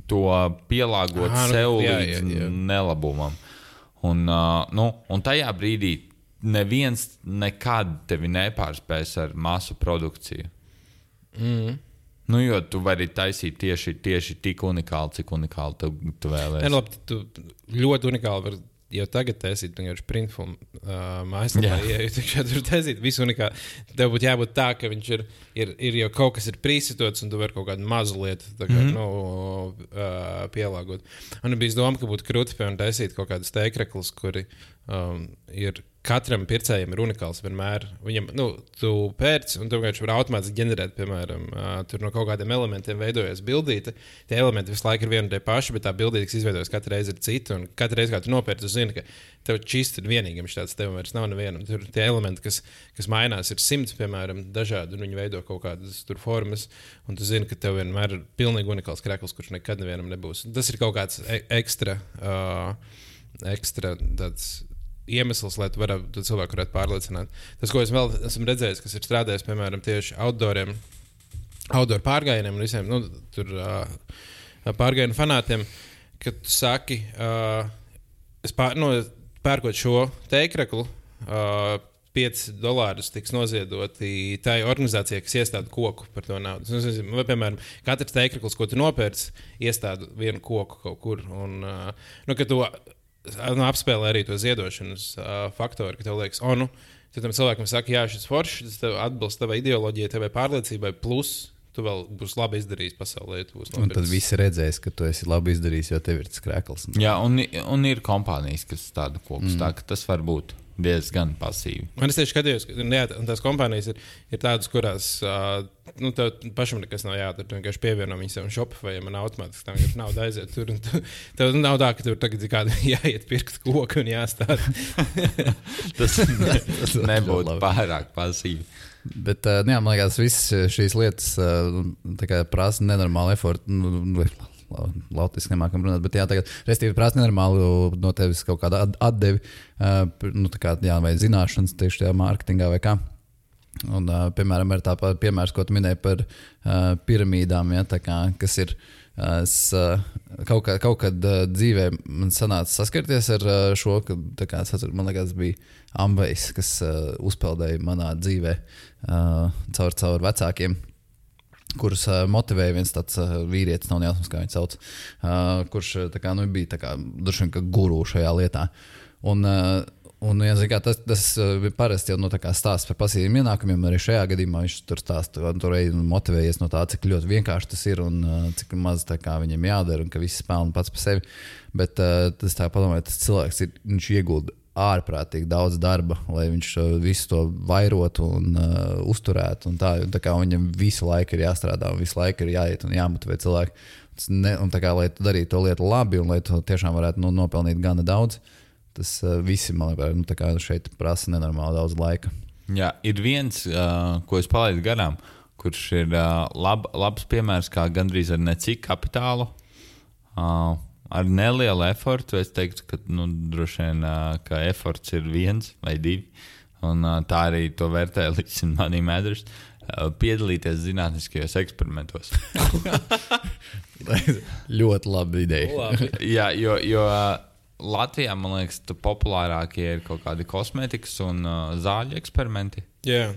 to pielāgot Aha, nu, sev jā, līdz jā, jā. nelabumam. Un, uh, nu, un tajā brīdī neviens nekad tevi nepārspēs ar masu produkciju. Mm. Nu, jo tu vari taisīt tieši, tieši tik unikāli, cik unikāli tu, tu vēlēsies. Nu, labi, tu ļoti unikāli vari jau tagad taisīt vienkārši printfilmu uh, mājaslapā. Ja jūs tur taisīt visu unikālu, tev būtu jābūt tā, ka viņš ir, ir, ir jau kaut kas ir prīsitots, un tu vari kaut kādu mazu lietu kā, mm -hmm. nu, uh, pielāgot. Man bija doma, ka būtu krūti piemēram taisīt kaut kādus teikreklus, kuri um, ir katram pircējam ir unikāls. Vienmēr viņam, nu, tu pērci, un tu vienkārši vari automātiski ģenerēt, piemēram, uh, no kaut kādiem elementiem veidojas bildīte. Tie elementi visu laiku ir vieni un tie paši, bet tā bildīte, kas izveidojas katru reizi, ir cita. Un katru reizi, kad tu nopērci, tu zini, ka tev šis ir vienīgais tāds, tev vairs nav nevienam. Tur tie elementi, kas, kas mainās, ir simts, piemēram, dažādi, un viņi veido kaut kādas formas. Un tu zini, ka tev vienmēr ir pilnīgi unikāls krekls, kurš nekad nevienam nebūs. Tas ir kaut kāds e ekstra. Uh, ekstra tāds iemesls, lai tu varētu, cilvēku varētu pārliecināt. Tas, ko es vēl esmu redzējis, kas ir strādājis piemēram tieši outdooriem, outdoor pārgājieniem un visiem nu, tur, uh, pārgājienu fanātiem, kad tu saki, uh, es pār, nu, pērkot šo teikreklu. Uh, 5 dolārus tiks noziedoti tai organizācijai, kas iestāda koku par to naudu. Es nezinu, vai, piemēram, katrs teikreklis, ko tu nopērci, iestāda vienu koku kaut kur. Un, uh, nu, tu nu, apspēlē arī to ziedošanas uh, faktoru, ka tev liekas, oh, nu, tad tam cilvēkam saka, jā, šis foršs, tas atbilst tavai ideoloģijai, tavai pārliecībai, plus tu vēl būsi labi izdarījis pasaulē. Un tad visi redzēs, ka tu esi labi izdarījis, jo tev ir tas krēkls. Jā, un, un ir kompānijas, kas tādu kokus, mm. tā ka tas var būt diezgan pasīvi. Man tieši skatījos, ka jā, tās kompānijas ir, ir tādas, kurās uh, nu, tev pašam nekas nav jādara. Tu vienkārši pievieno viņu sev Shopify, ja man automātiski tam ir nauda aiziet tur. Tu, tev nav tā, ka tur tagad ir kāda jāiet pirkt koku un jāstāda. tas, ne, tas nebūtu pārāk pasīvi. Bet, uh, jā, man liekas, visas šīs lietas uh, prasa nenormālu efortu. Nu, nu Latvijas nemākam runāt, bet jā, tagad, respektīvi, prasa nenormālu no tevis kaut kādu atdevi, nu, tā kā, jā, vai zināšanas tieši tajā mārketingā vai kā. Un, piemēram, ir tāpat piemērs, ko tu minēji par uh, piramīdām, ja, kā, kas ir. Es kaut, kā, kaut kad uh, dzīvē man sanāca saskarties ar uh, šo, ka, kā, atceru, man liekas, bija Ambejs, kas uh, uzpeldēja manā dzīvē uh, caur, caur vecākiem kurus uh, motivēja viens tāds uh, vīrietis, nav jāsaka, kā viņš sauc, uh, kurš kā, nu, bija kā, vien, ka guru šajā lietā. Un, Un, ja, kā, tas tas bija parasti jau nu, tā kā stāsts par pasīviem ienākumiem. Arī šajā gadījumā viņš tur stāsta, un tur arī motivējies no tā, cik ļoti vienkārši tas ir un cik maz kā, viņam jādara un ka viss spēlē pats par sevi. Bet tas tā padomāja, tas cilvēks ir, viņš iegulda ārprātīgi daudz darba, lai viņš uh, visu to vairotu un uh, uzturētu. Un tā, un tā kā viņam visu laiku ir jāstrādā, un visu laiku ir jāiet un jāmotivē cilvēki. Ne, un tā kā, lai tu darītu to lietu labi, un lai tu tiešām varētu nu, nopelnīt gana daudz, tas uh, visi, man liekas, nu, šeit prasa nenormāli daudz laika. Jā, ir viens, uh, ko es palaidu garām, kurš ir uh, lab, labs piemērs, kā gandrīz ar necik kapitālu. Uh, ar nelielu efortu es teiktu, ka nu, droši vien ka eforts ir viens vai divi. Un, tā arī to vērtē līdz manī mēdrs. Uh, piedalīties zinātniskajos eksperimentos. ļoti laba ideja. Labi. Jā, jo, jo Latvijā man liekas, ka populārākie ir kaut kādi kosmētikas un uh, zāļu eksperimenti. Jā,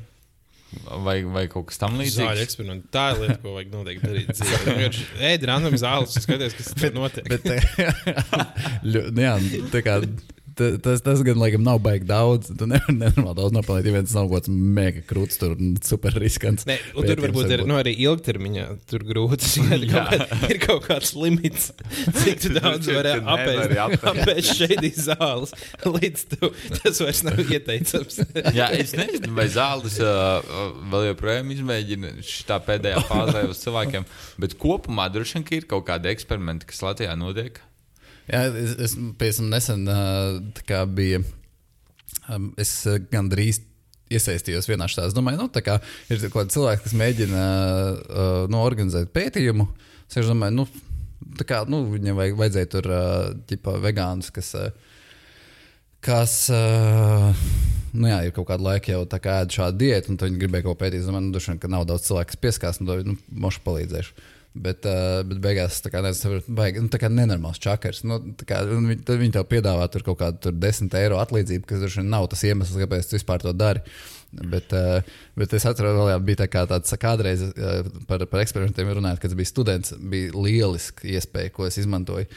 Vai, vai kaut kas zāļu tamlīdzīgs. eksperimenti. Tā ir lieta, ko vajag noteikti darīt. Vienkārši Ēd random zāles un skaties, kas tur notiek. Bet, nu jā, tā kā, tas, tas gan laikam nav baigi daudz. Tu nevari nenormāli daudz nopelnīt, ja viens nav kaut kāds mega krūts, tur super riskants. Nē, un tur varbūt ir nu, arī ilgtermiņā. Tur grūti skaidrs, ka ir kaut kāds limits, cik daudz nevari apēst. apēst. Šeit ir zāles, līdz tu, tas vairs nav ieteicams. Jā, es nezinu, vai zāles uh, vēl joprojām izmēģina šā pēdējā fāzē uz cilvēkiem, bet kopumā droši vien ir kaut kādi eksperimenti, kas Latvijā notiek. Jā, es, es nesen uh, tā kā bija. Um, es uh, gandrīz iesaistījos vienā šādā. Es domāju, nu, tā kā ir kaut kādi cilvēki, kas mēģina uh, nu, organizēt pētījumu. Es domāju, nu, tā kā nu, viņiem vajag, vajadzēja tur uh, ģipa, vegānus, kas. Uh, kas uh, nu jā, ir kaut kāda laika jau tā kā ēd šādu diētu, un viņi gribēja kaut ko pētīt. Es domāju, nu, vien, ka nav daudz cilvēku, kas pieskās, un to nu, mošu palīdzēšu. Bet, uh, bet beigās tā kā baigi, nu, tā kā nenormāls čakars. Nu, kā, viņi, tad viņi tev piedāvā tur kaut kādu tur 10 eiro atlīdzību, kas droši vien nav tas iemesls, kāpēc tu vispār to dari. Bet, uh, bet es atceros, ka bija tā kā tāds kādreiz uh, par, par eksperimentiem runājot, kad biju students. Bija lieliska iespēja, ko es izmantoju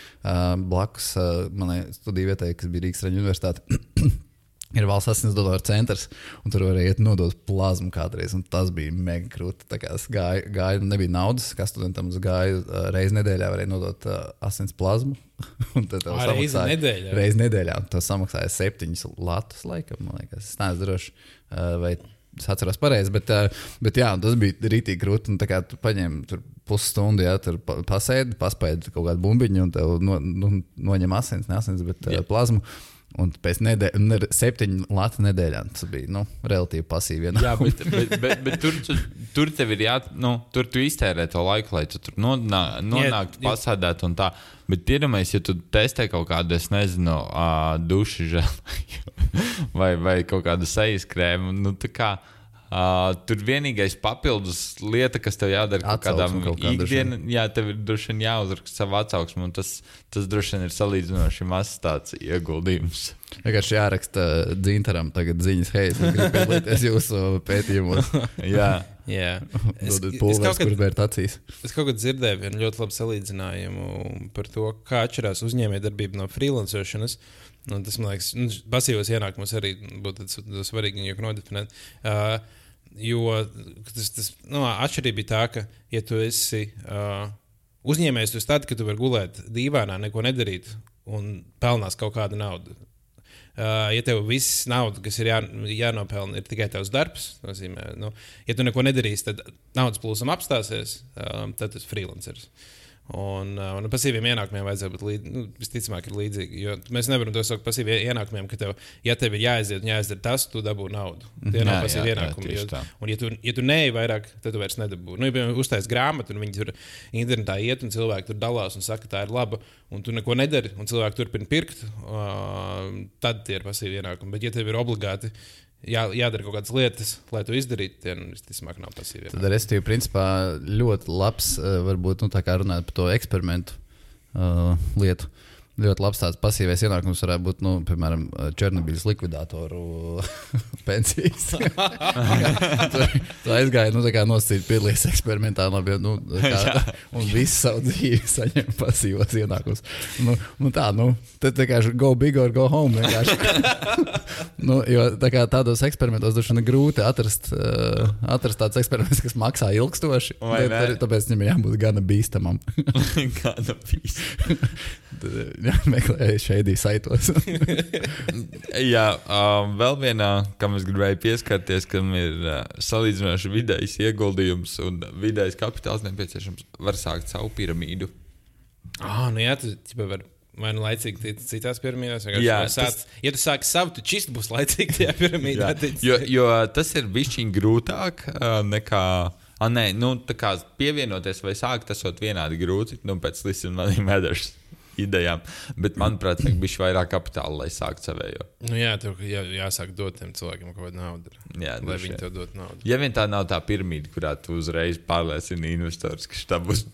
blakus manai studiju vietai, kas bija Rīgas Traņu Universitāte. Ir valsts asinsdonoru centrs, un tur varēja iet nodot plazmu kādreiz. un Tas bija mega krūti. Gāju, gāju nebija naudas, kā studentam uh, reizes nedēļā, varēja nodot uh, asins plazmu. samaksāja- nedēļā? Reizi nedēļā. Tas samaksāja septiņus latus, laikam, liekas. Es neesmu drošs, uh, vai es atceros pareizi, bet, uh, bet jā, tas bija rītīgi tā kā Tu paņem tur pusstundu, ja tur pa- pasēdi, paspēdi kaut kādu bumbiņu, un tev no, nu, noņem asins, ne asins, bet uh, plazmu. Un pēc nedēļas, ne, septiņu latu nedēļā tas bija nu, relatīvi pasīvi. Jā, bet, bet, bet, bet tur, tu, tur tev ir jā, nu, tur tu iztērē to laiku, lai tu tur nonā- nonāktu, pasādētu un tā. Bet iedomājies, ja tu testē kaut kādu, es nezinu, uh, dušu žēlu vai, vai kaut kādu sejas krēmu, nu tā kā. Uh, tur vienīgais papildus lieta, kas tev jādara kaut kādām Atsauksme kaut kāda droši ikdienām, jā, tev ir droši vien jāuzraksta savu atsauksmu, un tas, tas droši vien ir salīdzinoši mazs tāds ieguldījums. Vienkārši jāraksta dzintaram tagad ziņas, hei, es gribu piedalīties jūsu pētījumos. Jā, Jā, es, Dodat es, kaut kad, es kaut kad dzirdēju vienu ļoti labu salīdzinājumu par to, kā atšķirās uzņēmējdarbība no freelanceršanas. Un tas, man liekas, nu, pasīvos ienākumos arī būtu svarīgi nodefinēt. Uh, jo tas, tas nu, atšķirība bija tā, ka, ja tu esi uh, uzņēmējs, tas tad, kad tu vari gulēt dīvainā, neko nedarīt un pelnās kaut kādu naudu. Uh, ja tev viss nauda, kas ir jā, jānopelna, ir tikai tavs darbs, nozīmē, nu, ja tu neko nedarīsi, tad naudas plūsma apstāsies, um, tad tas ir freelanceris. Uh, un pasīviem ienākumiem vajadzētu būt līdzīgiem. Nu, visticamāk, ir līdzīgi. Jo mēs nevaram to saukt par pasīviem ienākumiem, ka tev, ja tev ir jāaiziet un jāizdara tas, tu dabū naudu. Tie Jā, nav jā, pasīvi jā, ienākumi. tieši jo-. Un, ja tu, ja tu neej vairāk, tad tu vairs nedabū. Nu, ja piemēram uztais grāmatu, un viņi tur internetā iet, un cilvēki tur dalās un saka, tā ir laba, un tu neko nedari, un cilvēki turpina pirkt, uh, tad tie ir pasīvi ienākumi. Bet, ja tev ir obligāti jā, jādara kaut kādas lietas, lai to izdarītu. Tie nu, visticamāk nav pasīvi. Tad, restīvi, principā ļoti labs, eh, varbūt, nu, tā kā runājot par to eksperimentu uh, lietu. Ļoti labs tāds pasīvais ienākums varētu būt, nu, piemēram, Černobiļas likvidātoru pensijas. tu, tu aizgāji, nu, tā kā nosacīt, piedalījies eksperimentā, labi, nu, kā, un visu savu dzīvi saņem pasīvos ienākumus. Nu, nu, tā, nu, tad tā kā go big or go home. nu, jo tā kā tādos eksperimentos droši vien grūti atrast, uh, atrast tāds eksperiments, kas maksā ilgstoši. Tad, tāpēc viņam jābūt gana bīstamam. gana bīstamam. Meklēju šeit saitos. Jā, um, vēl vienā, kam es gribēju pieskarties, kam ir uh, salīdzinoši vidējs ieguldījums un vidējs kapitāls nepieciešams, var sākt savu piramīdu. Ah, nu jā, tu vari vai nu laicīgi citās piramīdās. Jā, sāc, tas... ja tu sāki savu, tad šis būs laicīgi tajā piramīdā. jo, jo tas ir bijis grūtāk uh, nekā. Ah, nē, nu, tā kā pievienoties vai sākt, tas ir vienādi grūti. Nu, pēc Listen Money Matters idejām. Bet, manuprāt, vajag bišķi vairāk kapitāla, lai sāktu savējo. Nu, jā, tev jā, jāsāk dot tiem cilvēkiem kaut kādu naudu. Jā, lai viņi tev dot naudu. Ja vien tā nav tā piramīda, kurā tu uzreiz pārliecini investors, ka tā būs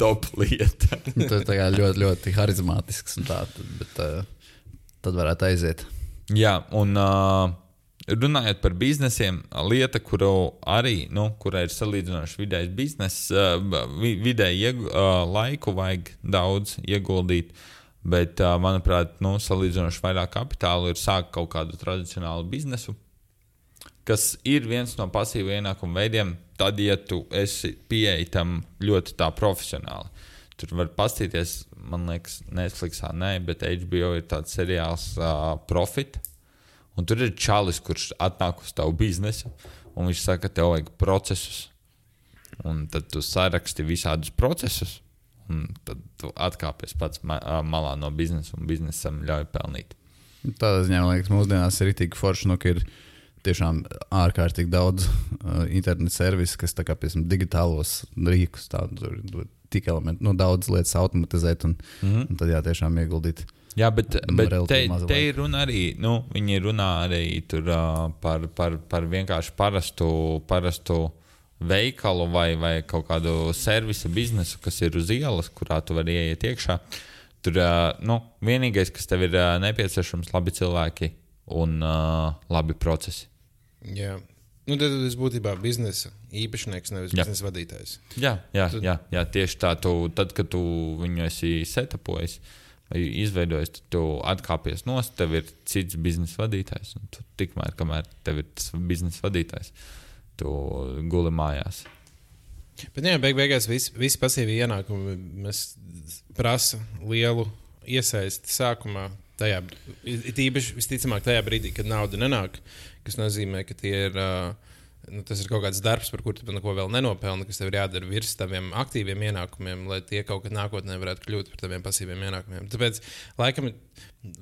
top lieta. tas ir ļoti, ļoti harizmātisks un tā, bet uh, tad varētu aiziet. Jā, un. Uh, runājot par biznesiem, lieta, kuru arī, nu, kurai ir salīdzinoši vidējs biznesa, vidēji laiku vajag daudz ieguldīt. Bet, manuprāt, nu, salīdzinoši vairāk kapitāla ir sākt kaut kādu tradicionālu biznesu, kas ir viens no pasīvu ienākumu veidiem. Tad, ja tu esi pieeja tam ļoti profesionāli, tur var paskatīties, man liekas, Netflixā, nē, bet HBO ir tāds seriāls uh, Profit Un tur ir čalis, kurš atnāk uz tavu biznesu, un viņš saka, ka tev vajag procesus. Un tad tu saraksti visādus procesus, un tad tu atkāpies pats malā no biznesa, un biznesam ļauj pelnīt. Tādā ziņā, man liekas, mūsdienās ir tik forši, nu, ka ir tiešām ārkārtīgi daudz uh, internetu servisu, kas, kā, piemēram, digitālos rīkus, tādu tik elementu, nu, daudz lietas automatizēt, un, mm -hmm. un tad jā, tiešām ieguldīt. Jā, bet, bet te, te ir runa arī, nu, viņi runā arī tur, uh, par, par, par vienkārši parastu, parastu veikalu vai, vai kaut kādu servisa biznesu, kas ir uz ielas, kurā tu vari ieiet iekšā. Tur uh, nu, vienīgais, kas tev ir uh, nepieciešams, labi cilvēki un uh, labi procesi. Jā. Nu, tad tas būtībā ir biznesa īpašnieks, nevis jā. biznesa vadītājs. Jā, jā, tad... jā, jā tieši tā. Tu, tad, kad tu viņu esi setapojis, uh, izveidojis, tad tu atkāpies no stūra, tev ir cits biznesa vadītājs. Tikmēr, kamēr tev ir tas biznesa vadītājs, tu guli mājās. Bet, jā, beig beigās visi, visi pasīvi ienākumi prasa lielu iesaisti sākumā. Tajā, it īpaši visticamāk, tajā brīdī, kad nauda nenāk, kas nozīmē, ka tie ir uh, nu, tas ir kaut kāds darbs, par kuru tu neko vēl nenopelni, kas tev ir jādara virs taviem aktīviem ienākumiem, lai tie kaut kad nākotnē varētu kļūt par taviem pasīviem ienākumiem. Tāpēc, laikam,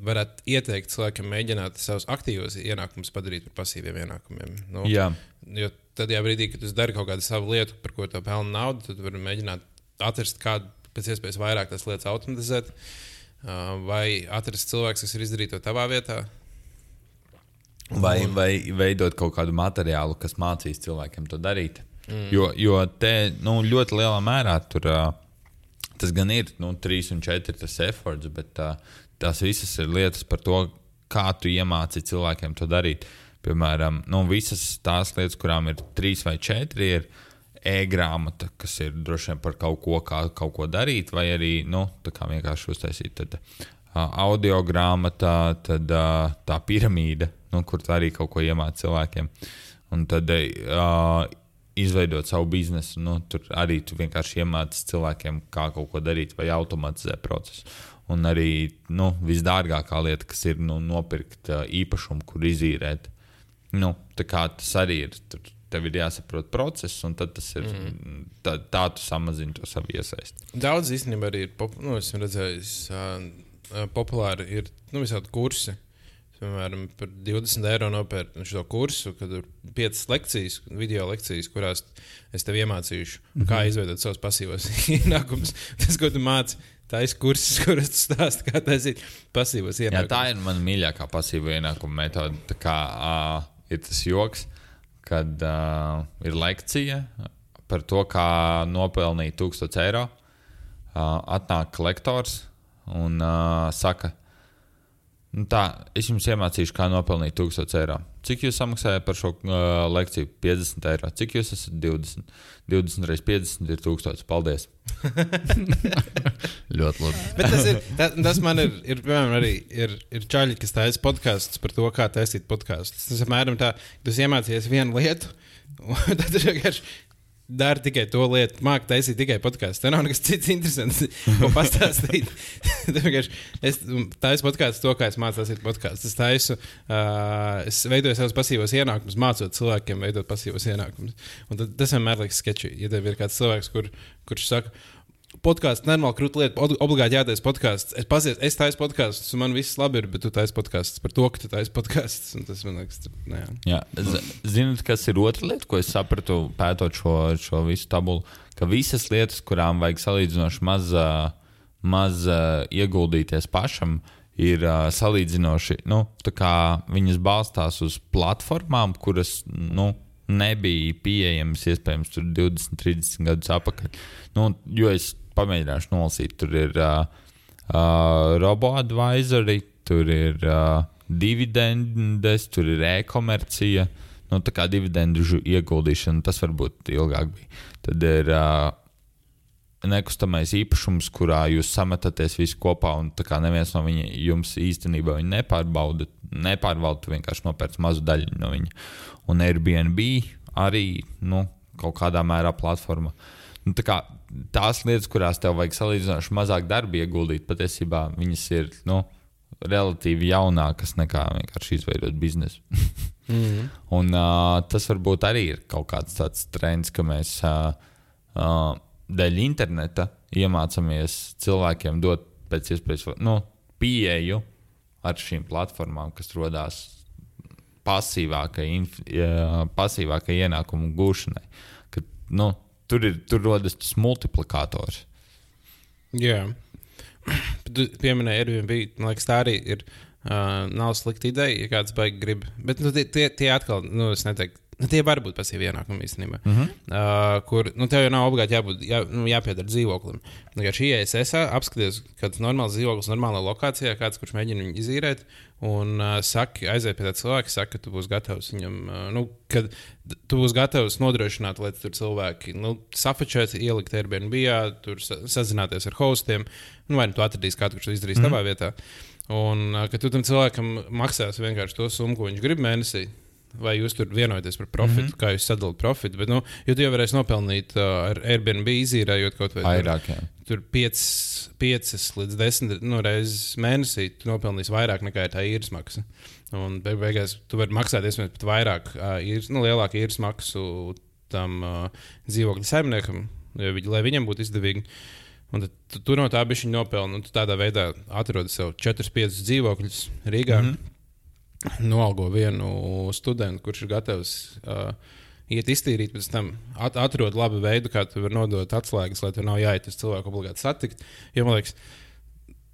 varētu ieteikt cilvēkam mēģināt savus aktīvos ienākumus padarīt par pasīviem ienākumiem. Nu, Jā. Jo tad, ja brīdī, kad tu dari kaut kādu savu lietu, par ko tu pelni naudu, tad vari mēģināt atrast kādu pēc iespējas vairāk tās lietas automatizēt. Vai atrast cilvēku, kas ir izdarījis to tavā vietā, Vai, vai veidot kaut kādu materiālu, kas mācīs cilvēkiem to darīt. Mm. Jo, jo te nu, ļoti lielā mērā tur uh, tas gan ir nu, 3 un 4 tas efforts, bet uh, tās visas ir lietas par to, kā tu iemāci cilvēkiem to darīt. Piemēram, nu, visas tās lietas, kurām ir 3 vai 4, ir e-grāmata, kas ir droši vien par kaut ko, kā kaut ko darīt, vai arī nu, vienkārši uztaisīt. Tad, uh, audio grāmatā, tad uh, tā piramīda, nu, kur tu arī kaut ko iemāci cilvēkiem. Un tad uh, izveidot savu biznesu, nu, tur arī tu vienkārši iemāci cilvēkiem, kā kaut ko darīt vai automatizēt procesu. Un arī nu, visdārgākā lieta, kas ir nu, nopirkt uh, īpašumu, kur izīrēt. Nu, tas arī ir. Tur, tev ir jāsaprot process, un tas ir mm. tā, tā tu samazini to savu iesaisti. Daudz īstenībā arī ir, pop, nu, redzējis, uh, populāri ir nu, visādi kursi, piemēram, par 20 eiro nopērku šo kursu, kad ir 5 lekcijas, video lekcijas, kurās es tev iemācīšu, mm -hmm. kā izveidot savus pasīvos ienākumus. Tas, ko tu māci, tā ir kursus, kuras tu stāsti, kā tas ir pasīvos ienākums. Jā, tā ir mana mīļākā pasīvo ienākuma metode. Kā, uh, ir tas joks, kad uh, ir lekcija par to, kā nopelnīt 1000 eiro. Uh, atnāk lektors un uh, saka, nu tā, es jums iemācīšu, kā nopelnīt 1000 eiro. Cik jūs samaksājat par šo uh, lekciju? 50 eiro. Cik jūs esat 20? 20 reizes 50 ir 1000. Paldies! Ļoti labi. Bet tas, ir, ta, tas man ir, ir piemēram, arī ir, ir čaļi, kas taisa podkāstus par to, kā taisīt podkāstus. Tas apmēram tā, ka tu iemācījies vienu lietu, un tad tu vienkārši dari tikai to lietu, māki taisīt tikai podkāstu. Tur nav nekas cits interesants, ko pastāstīt. Es taisu podkāstu to, kā es mācu taisīt podkāstu. Es taisu, uh, es veidoju savus pasīvos ienākumus, mācot cilvēkiem veidot pasīvos ienākumus. Un tad, tas vienmēr liekas sketčī. Ja tev ir kāds cilvēks, kur, kurš saka, Podkāsts, normāli krūta lieta, ob- obligāti jātaisa podkāsts. Es, pasies, es taisu podkāstus, un man viss labi ir, bet tu taisi podkāstus par to, ka tu taisi podkāstus. Tas man liekas, nu, jā. Z- zināt, kas ir otra lieta, ko es sapratu, pētot šo, šo visu tabulu, ka visas lietas, kurām vajag salīdzinoši maz, maz ieguldīties pašam, ir ā, salīdzinoši, nu, tā kā viņas balstās uz platformām, kuras, nu, nebija pieejamas iespējams tur 20, 30 gadus atpakaļ. Nu, jo es pamēģināšu nolasīt, tur ir uh, uh, robo-advisory, tur ir uh, dividendes, tur ir e-komercija. Nu, tā kā dividendu žu- ieguldīšana, tas varbūt ilgāk bija. Tad ir uh, nekustamais īpašums, kurā jūs sametaties visi kopā, un tā kā neviens no viņiem jums īstenībā nepārbauda, nepārvalda, vienkārši nopērci mazu daļu no viņa. Un Airbnb arī nu, kaut kādā mērā platforma. Nu, tā kā tās lietas, kurās tev vajag salīdzinoši mazāk darba ieguldīt, patiesībā viņas ir nu, relatīvi jaunākas nekā vienkārši izveidot biznesu. Mm. Un uh, tas varbūt arī ir kaut kāds tāds trends, ka mēs uh, uh, dēļ interneta iemācāmies cilvēkiem dot pēc iespējas nu, pieeju ar šīm platformām, kas radās pasīvākai, pasīvākai ienākumu gūšanai. Ka, nu, tur, ir, tur rodas tas multiplikators. Jā. Tu pieminēji Airbnb. Man liekas, tā arī ir. Uh, nav slikta ideja, ja kāds baigi grib. Bet nu, tie, tie atkal, nu, es neteiktu, nu, tie var būt pasīvi ienākumi īstenībā. Mm -hmm. uh, kur nu, tev jau nav obligāti jābūt, jā, nu, jāpiedara dzīvoklim. Vienkārši ienāc esā, apskaties, kāds normāls dzīvoklis, normālā lokācijā, kāds, kurš mēģina viņu izīrēt. Un uh, saki, aiziet pie tā cilvēka, saka, ka tu būsi gatavs viņam, uh, nu, kad tu būsi gatavs nodrošināt, lai tur cilvēki nu, safačēt, ielikt Airbnb, tur sa sazināties ar hostiem. Nu, vai nu tu atradīsi kādu, kurš to izdarīs mm. tavā vietā. Un uh, ka tu tam cilvēkam maksāsi vienkārši to summu, ko viņš grib mēnesī. Vai jūs tur vienojaties par profitu, mm -hmm. kā jūs sadalāt profitu? Bet, nu, jo tu jau varēsi nopelnīt uh, ar Airbnb izīrējot kaut vai Vairāk, jā. tur 5 līdz 10 nu, reizes mēnesī, tu nopelnīsi vairāk nekā tā īres maksa. Un beig beigās tu vari maksāt iespējams pat vairāk, uh, īres, nu, lielāku īres maksu tam uh, dzīvokļa saimniekam, jo viņi, lai viņam būtu izdevīgi. Un tad tu, tu no tā un tu tādā veidā atrodi sev 4-5 dzīvokļus Rīgā. Mm -hmm. Noalgo vienu studentu, kurš ir gatavs uh, iet iztīrīt, pēc tam at, atrod labu veidu, kā tu vari nodot atslēgas, lai tur nav jāiet uz cilvēku obligāti satikt. Jo man liekas,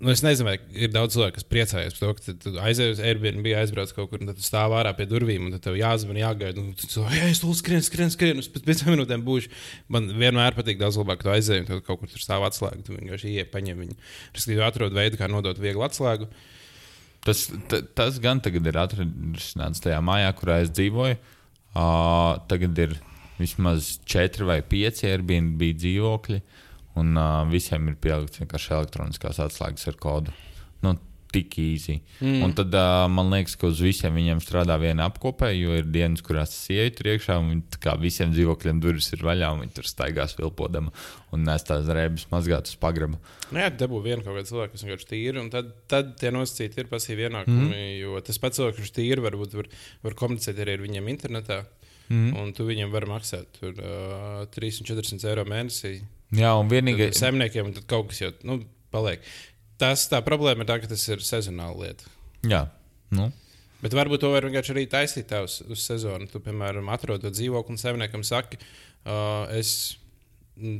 Nu, es nezinu, vai ir daudz cilvēku, kas priecājas par to, ka tu aizej uz Airbnb, aizbrauc kaut kur, un tu stāv ārā pie durvīm, un tev jāzvan, jāgaida. Tu cilvēki, ja es tur skrienu, skrienu, skrienu, uz pēc piecām minūtēm būšu. Man vienmēr patīk daudz labāk, ka tu aizej, un tad kaut kur tur stāv atslēga. Tu vienkārši ienāc, paņem viņu. Respektīvi, atrod veidu, kā nodot vieglu atslēgu. Tas, ta- tas gan tagad ir atrisināts tajā mājā, kurā es dzīvoju. Uh, tagad ir vismaz četri vai pieci Airbnb dzīvokļi, un uh, visiem ir pielikts vienkārši elektroniskās atslēgas ar kodu. Nu, tik īsi. Mm. Un tad uh, man liekas, ka uz visiem viņiem strādā viena apkopē, jo ir dienas, kurās tas ieiet tur iekšā, un viņi visiem dzīvokļiem durvis ir vaļā, un viņi tur staigās vilpodama un nes tās rēbas mazgāt uz pagraba. Nu, jā, dabū vienu kaut kādu cilvēku, kas vienkārši tīri, un tad, tad tie nosacīti ir pasīvi ienākumi. Mm. Jo tas pats cilvēks, kurš tīri, varbūt var, var komunicēt arī ar viņiem internetā. Mm. Un tu viņam vari maksāt tur, uh, 300-400 eiro mēnesī. Jā, un vienīgais. Zemniekiem un tad kaut kas jau nu, paliek. Tas tā problēma ir tā, ka tas ir sezonāla lieta. Jā, nu. Bet varbūt to var vienkārši arī taisīt tā uz, uz sezonu. Tu, piemēram, atrod to dzīvokli un zemniekam saki, uh, es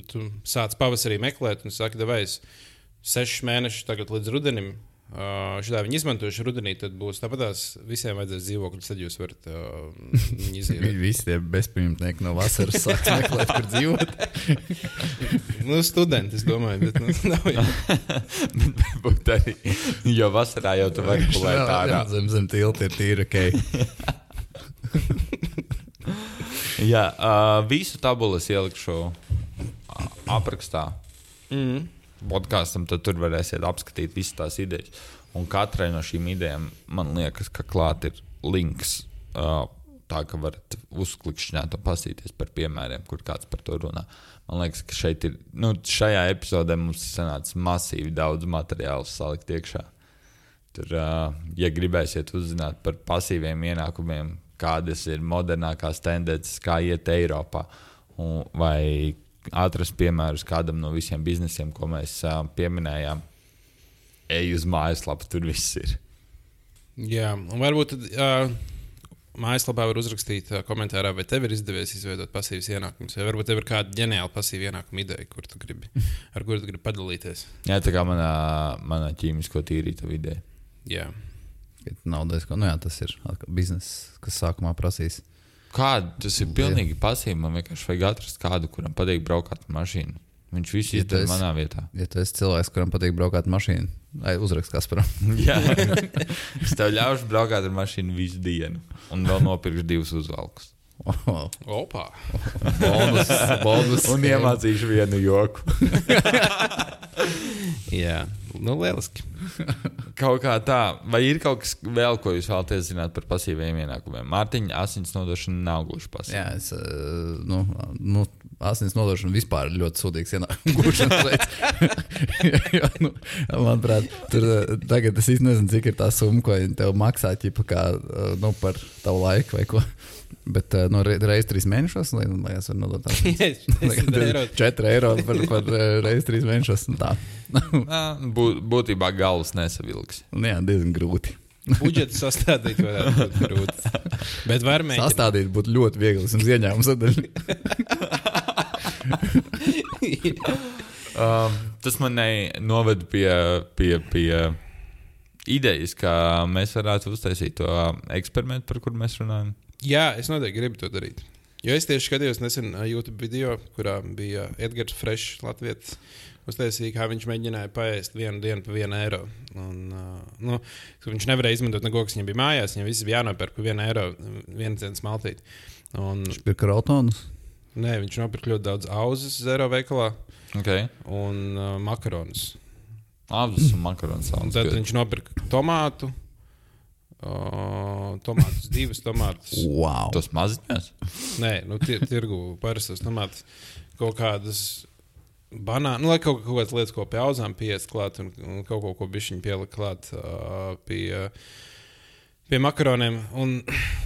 tu sāc pavasarī meklēt, un saki, vai es sešus mēnešus tagad līdz rudenim Uh, šitā viņi izmantojuši rudenī, tad būs tāpatās visiem vajadzēs dzīvokļus, tad jūs varat uh, izīrēt. Visi tie bezpajumtnieki no vasaras sāks meklēt, kur dzīvot. nu, studenti, es domāju, bet nu, nav jau. Varbūt arī, jo vasarā jau tu vari gulēt ārā. zem, zem tilta ir tīra ok. Jā, uh, visu tabulu es ielikšu aprakstā. Mm. Podkāstam, tad tur varēsiet apskatīt visas tās idejas. Un katrai no šīm idejām man liekas, ka klāt ir links. Uh, tā ka varat uzklikšķināt un pasīties par piemēriem, kur kāds par to runā. Man liekas, ka šeit ir, nu, šajā epizodē mums ir sanācis masīvi daudz materiālu salikt iekšā. Tur, ja gribēsiet uzzināt par pasīviem ienākumiem, kādas ir modernākās tendences, kā iet Eiropā, vai atrast piemērus kādam no visiem biznesiem, ko mēs uh, pieminējām, ej uz mājaslapu, tur viss ir. Jā, un varbūt uh, mājaslapā var uzrakstīt uh, komentārā, vai tev ir izdevies izveidot pasīvas ienākumus, vai varbūt tev ir kāda ģeniāla pasīva ienākuma ideja, kur tu gribi, ar kuru tu gribi padalīties. Jā, tā kā manā, manā ķīmisko tīrīta vidē. Jā. Naudas, ko, nu jā, tas ir bizness, kas sākumā prasīs. Kāda tas ir pilnīgi pasīvi. Man vienkārši vajag atrast kādu, kuram patīk braukt ar mašīnu. Viņš visu Ja izdara manā vietā. Ja tu esi cilvēks, kuram patīk braukt ar mašīnu, vai uzrakst Kasparam. Jā, es tev ļaušu braukt ar mašīnu visu dienu, un vēl nopirkšu divus uzvalkus. Oh, Opa! bonus, bonus. Un iemācīšu vienu joku. Jā, nu, lieliski. Kaut kā tā, vai ir kaut kas vēl, ko jūs vēlaties zināt par pasīviem ienākumiem? Mārtiņa asins nodošana nav gluži pasīva. Jā, es, eh, nu, nu, asins nodošana vispār ir ļoti sūdīgs ienākums jo, nu, manuprāt, tur eh, tagad es nezinu, cik ir tā summa, ko viņi tev maksā ķipa, kā, eh, nu, par tavu laiku vai ko. Bet uh, no re, reizes trīs mēnešos, lai lai es varu nodot tādu 4 eiro par, par eh, reizes trīs mēnešos. Tā. Nā, bū, būtībā galvas nesavilks. Nu, jā, diezgan grūti. Budžetu sastādīt varētu būt grūti. Bet var mēģināt. Sastādīt būtu ļoti viegli. Mums ieņēmums sadaļa. Um, tas man noveda pie, pie, pie idejas, ka mēs varētu uztaisīt to eksperimentu, par kuru mēs runājam. Jā, es noteikti gribu to darīt. Jo es tieši skatījos nesen YouTube video, kurā bija Edgars Frešs, Latvijas. Uztaisīja, kā viņš mēģināja paēst vienu dienu par vienu eiro. Un, uh, nu, viņš nevarēja izmantot neko, kas viņam bija mājās. Viņam viss bija jānopērk par vienu eiro, vienu cenu smaltīt. Un, Ir karautonus. nē, viņš nopirka ļoti daudz auzas zero veikalā Okay. un uh, makaronus. Abas un makaronu Un saules. tad viņš nopirka tomātu, uh, tomātus, divus tomātus. Wow. Tos maziņos? Nē, nu, tie, tirgu parastos tomātus, kaut kādas banānas, nu, lai kaut, kaut kādas lietas, ko pie auzām pieiet klāt, un, un kaut ko, ko bišķiņi pielikt klāt uh, pie, pie makaroniem. Un,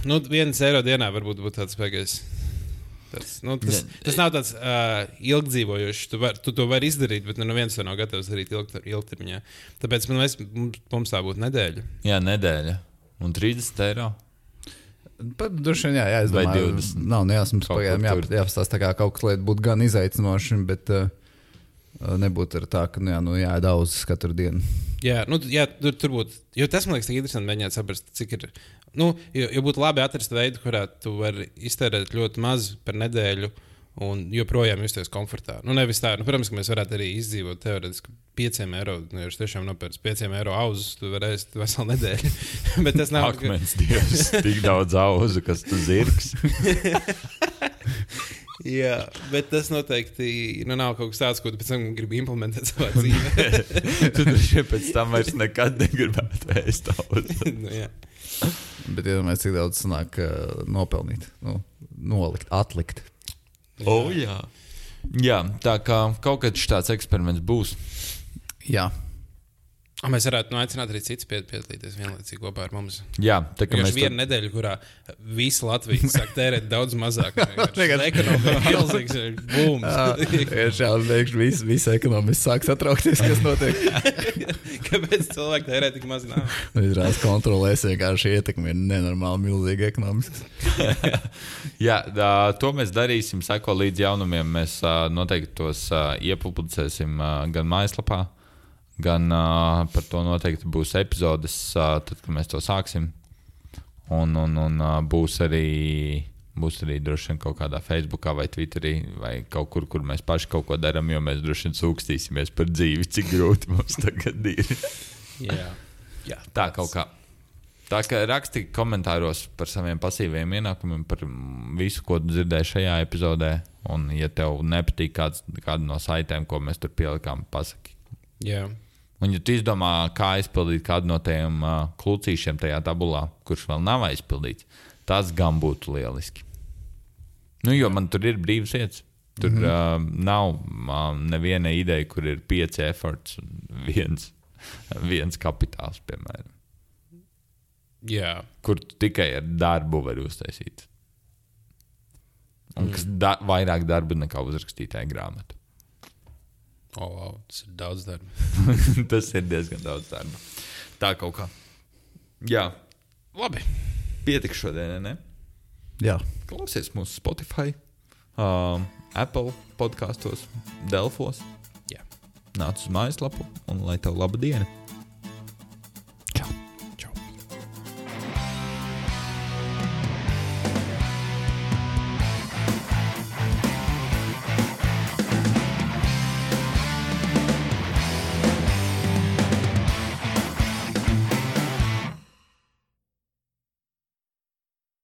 nu, viens eiro dienā varbūt būtu tāds spēcīgs. Tas, nu, tas, Ne. tas nav tāds uh, ilgdzīvojošs. Tu, var, tu to vari izdarīt, bet nu, neviens to nav gatavs darīt ilgter, ilgtermiņā. Tāpēc man, mēs, mums, mums tā būtu nedēļa. Jā, nedēļa. Un 30 eiro. Pat droši vien, jā, jā es domāju, 20? Nav nejāsmas, Kaut pagaidām jā, jāpastāsta, tā kā kaut kas, lai būtu gan izaicinoši, bet uh, nebūtu ar tā, ka, nu jā, nu jā, daudz katru dienu. Jā, nu, jā tur, tur būtu. Jo tas man liekas, interesanti mēģināt saprast, cik ir. Nu, jo, jo būtu labi atrast veidu, kurā tu vari iztērēt ļoti maz par nedēļu. Un joprojām justies komfortā. Nu, nevis tā, nu, protams, ka mēs varētu arī izdzīvot teorētiski 5 eiro. Nu, ja jūs tiešām nopērcat 5 eiro auzus, tu varēsi veselu nedēļu. Bet tas nav Ak, mans dievs, tik daudz auzu, kas tu zirgs. Jā, bet tas noteikti nu, nav kaut kas tāds, ko tu pēc tam gribi implementēt savā dzīvē. tu vien pēc tam vairs nekad negribētu ēst auzu. nu, jā. Bet iedomājieties, cik daudz sanāk uh, nopelnīt, nu, nolikt, atlikt. O, jā. jā, tā kā kaut kad šāds eksperiments būs. Jā, mēs varētu nu, aicināt arī citus pied- piedalīties vienlaicīgi kopā ar mums. Jā, tā kā mēs viena nedēļa, kurā visa Latvija sāk tērēt daudz mazāk. Ekonomika ir milzīgs, ir booms. tiešām pēkšņi viss vis ekonomiski sāk satraukties, kas notiek. Kāpēc cilvēki tērē tik maz naudas? Izrādās kontrolēs vienkārši ietekmi ir nenormāli milzīgi ekonomiski. Jā, tā, to mēs darīsim. Seko līdz jaunumiem. Mēs noteikti tos iepublicēsim gan mājaslapā, gan par to noteikti būs epizodes, tad, kad mēs to sāksim. Un, un, un būs arī. Būs arī droši vien kaut kādā Facebookā vai Twitterī vai kaut kur, kur mēs paši kaut ko darām, jo mēs droši vien sūkstīsimies par dzīvi, cik grūti mums tagad ir. Jā. Jā, tā kaut kā. Tā kā rakstiet komentāros par saviem pasīviem ienākumiem, par visu, ko dzirdēju šajā epizodē. Un, ja tev nepatīk kāds, kāda no saitēm, ko mēs tur pielikām, pasaki. Jā. Un, ja tu izdomā, kā aizpildīt kādu no tiem uh, klucīšiem tajā tabulā, kurš vēl nav aizpildīts, tas gan būtu lieliski. Nu, jo man tur ir brīvs vietas. Tur mm -hmm. uh, nav uh, neviena ideja, kur ir pieci efforts un viens, viens kapitāls, piemēram. Jā. Kur tikai ar darbu vari uztaisīt. Un kas da vairāk darba nekā uzrakstītāja grāmata. Oh, wow, tas ir daudz darba. Tas ir diezgan daudz darba. Tā kaut kā. Jā, Labi. pietiks šodien, ne? Jā, Klausies mūsu Spotify, um, Apple podkastos, Delfos. Jā. Nāc uz mājaslapu un lai tev laba diena!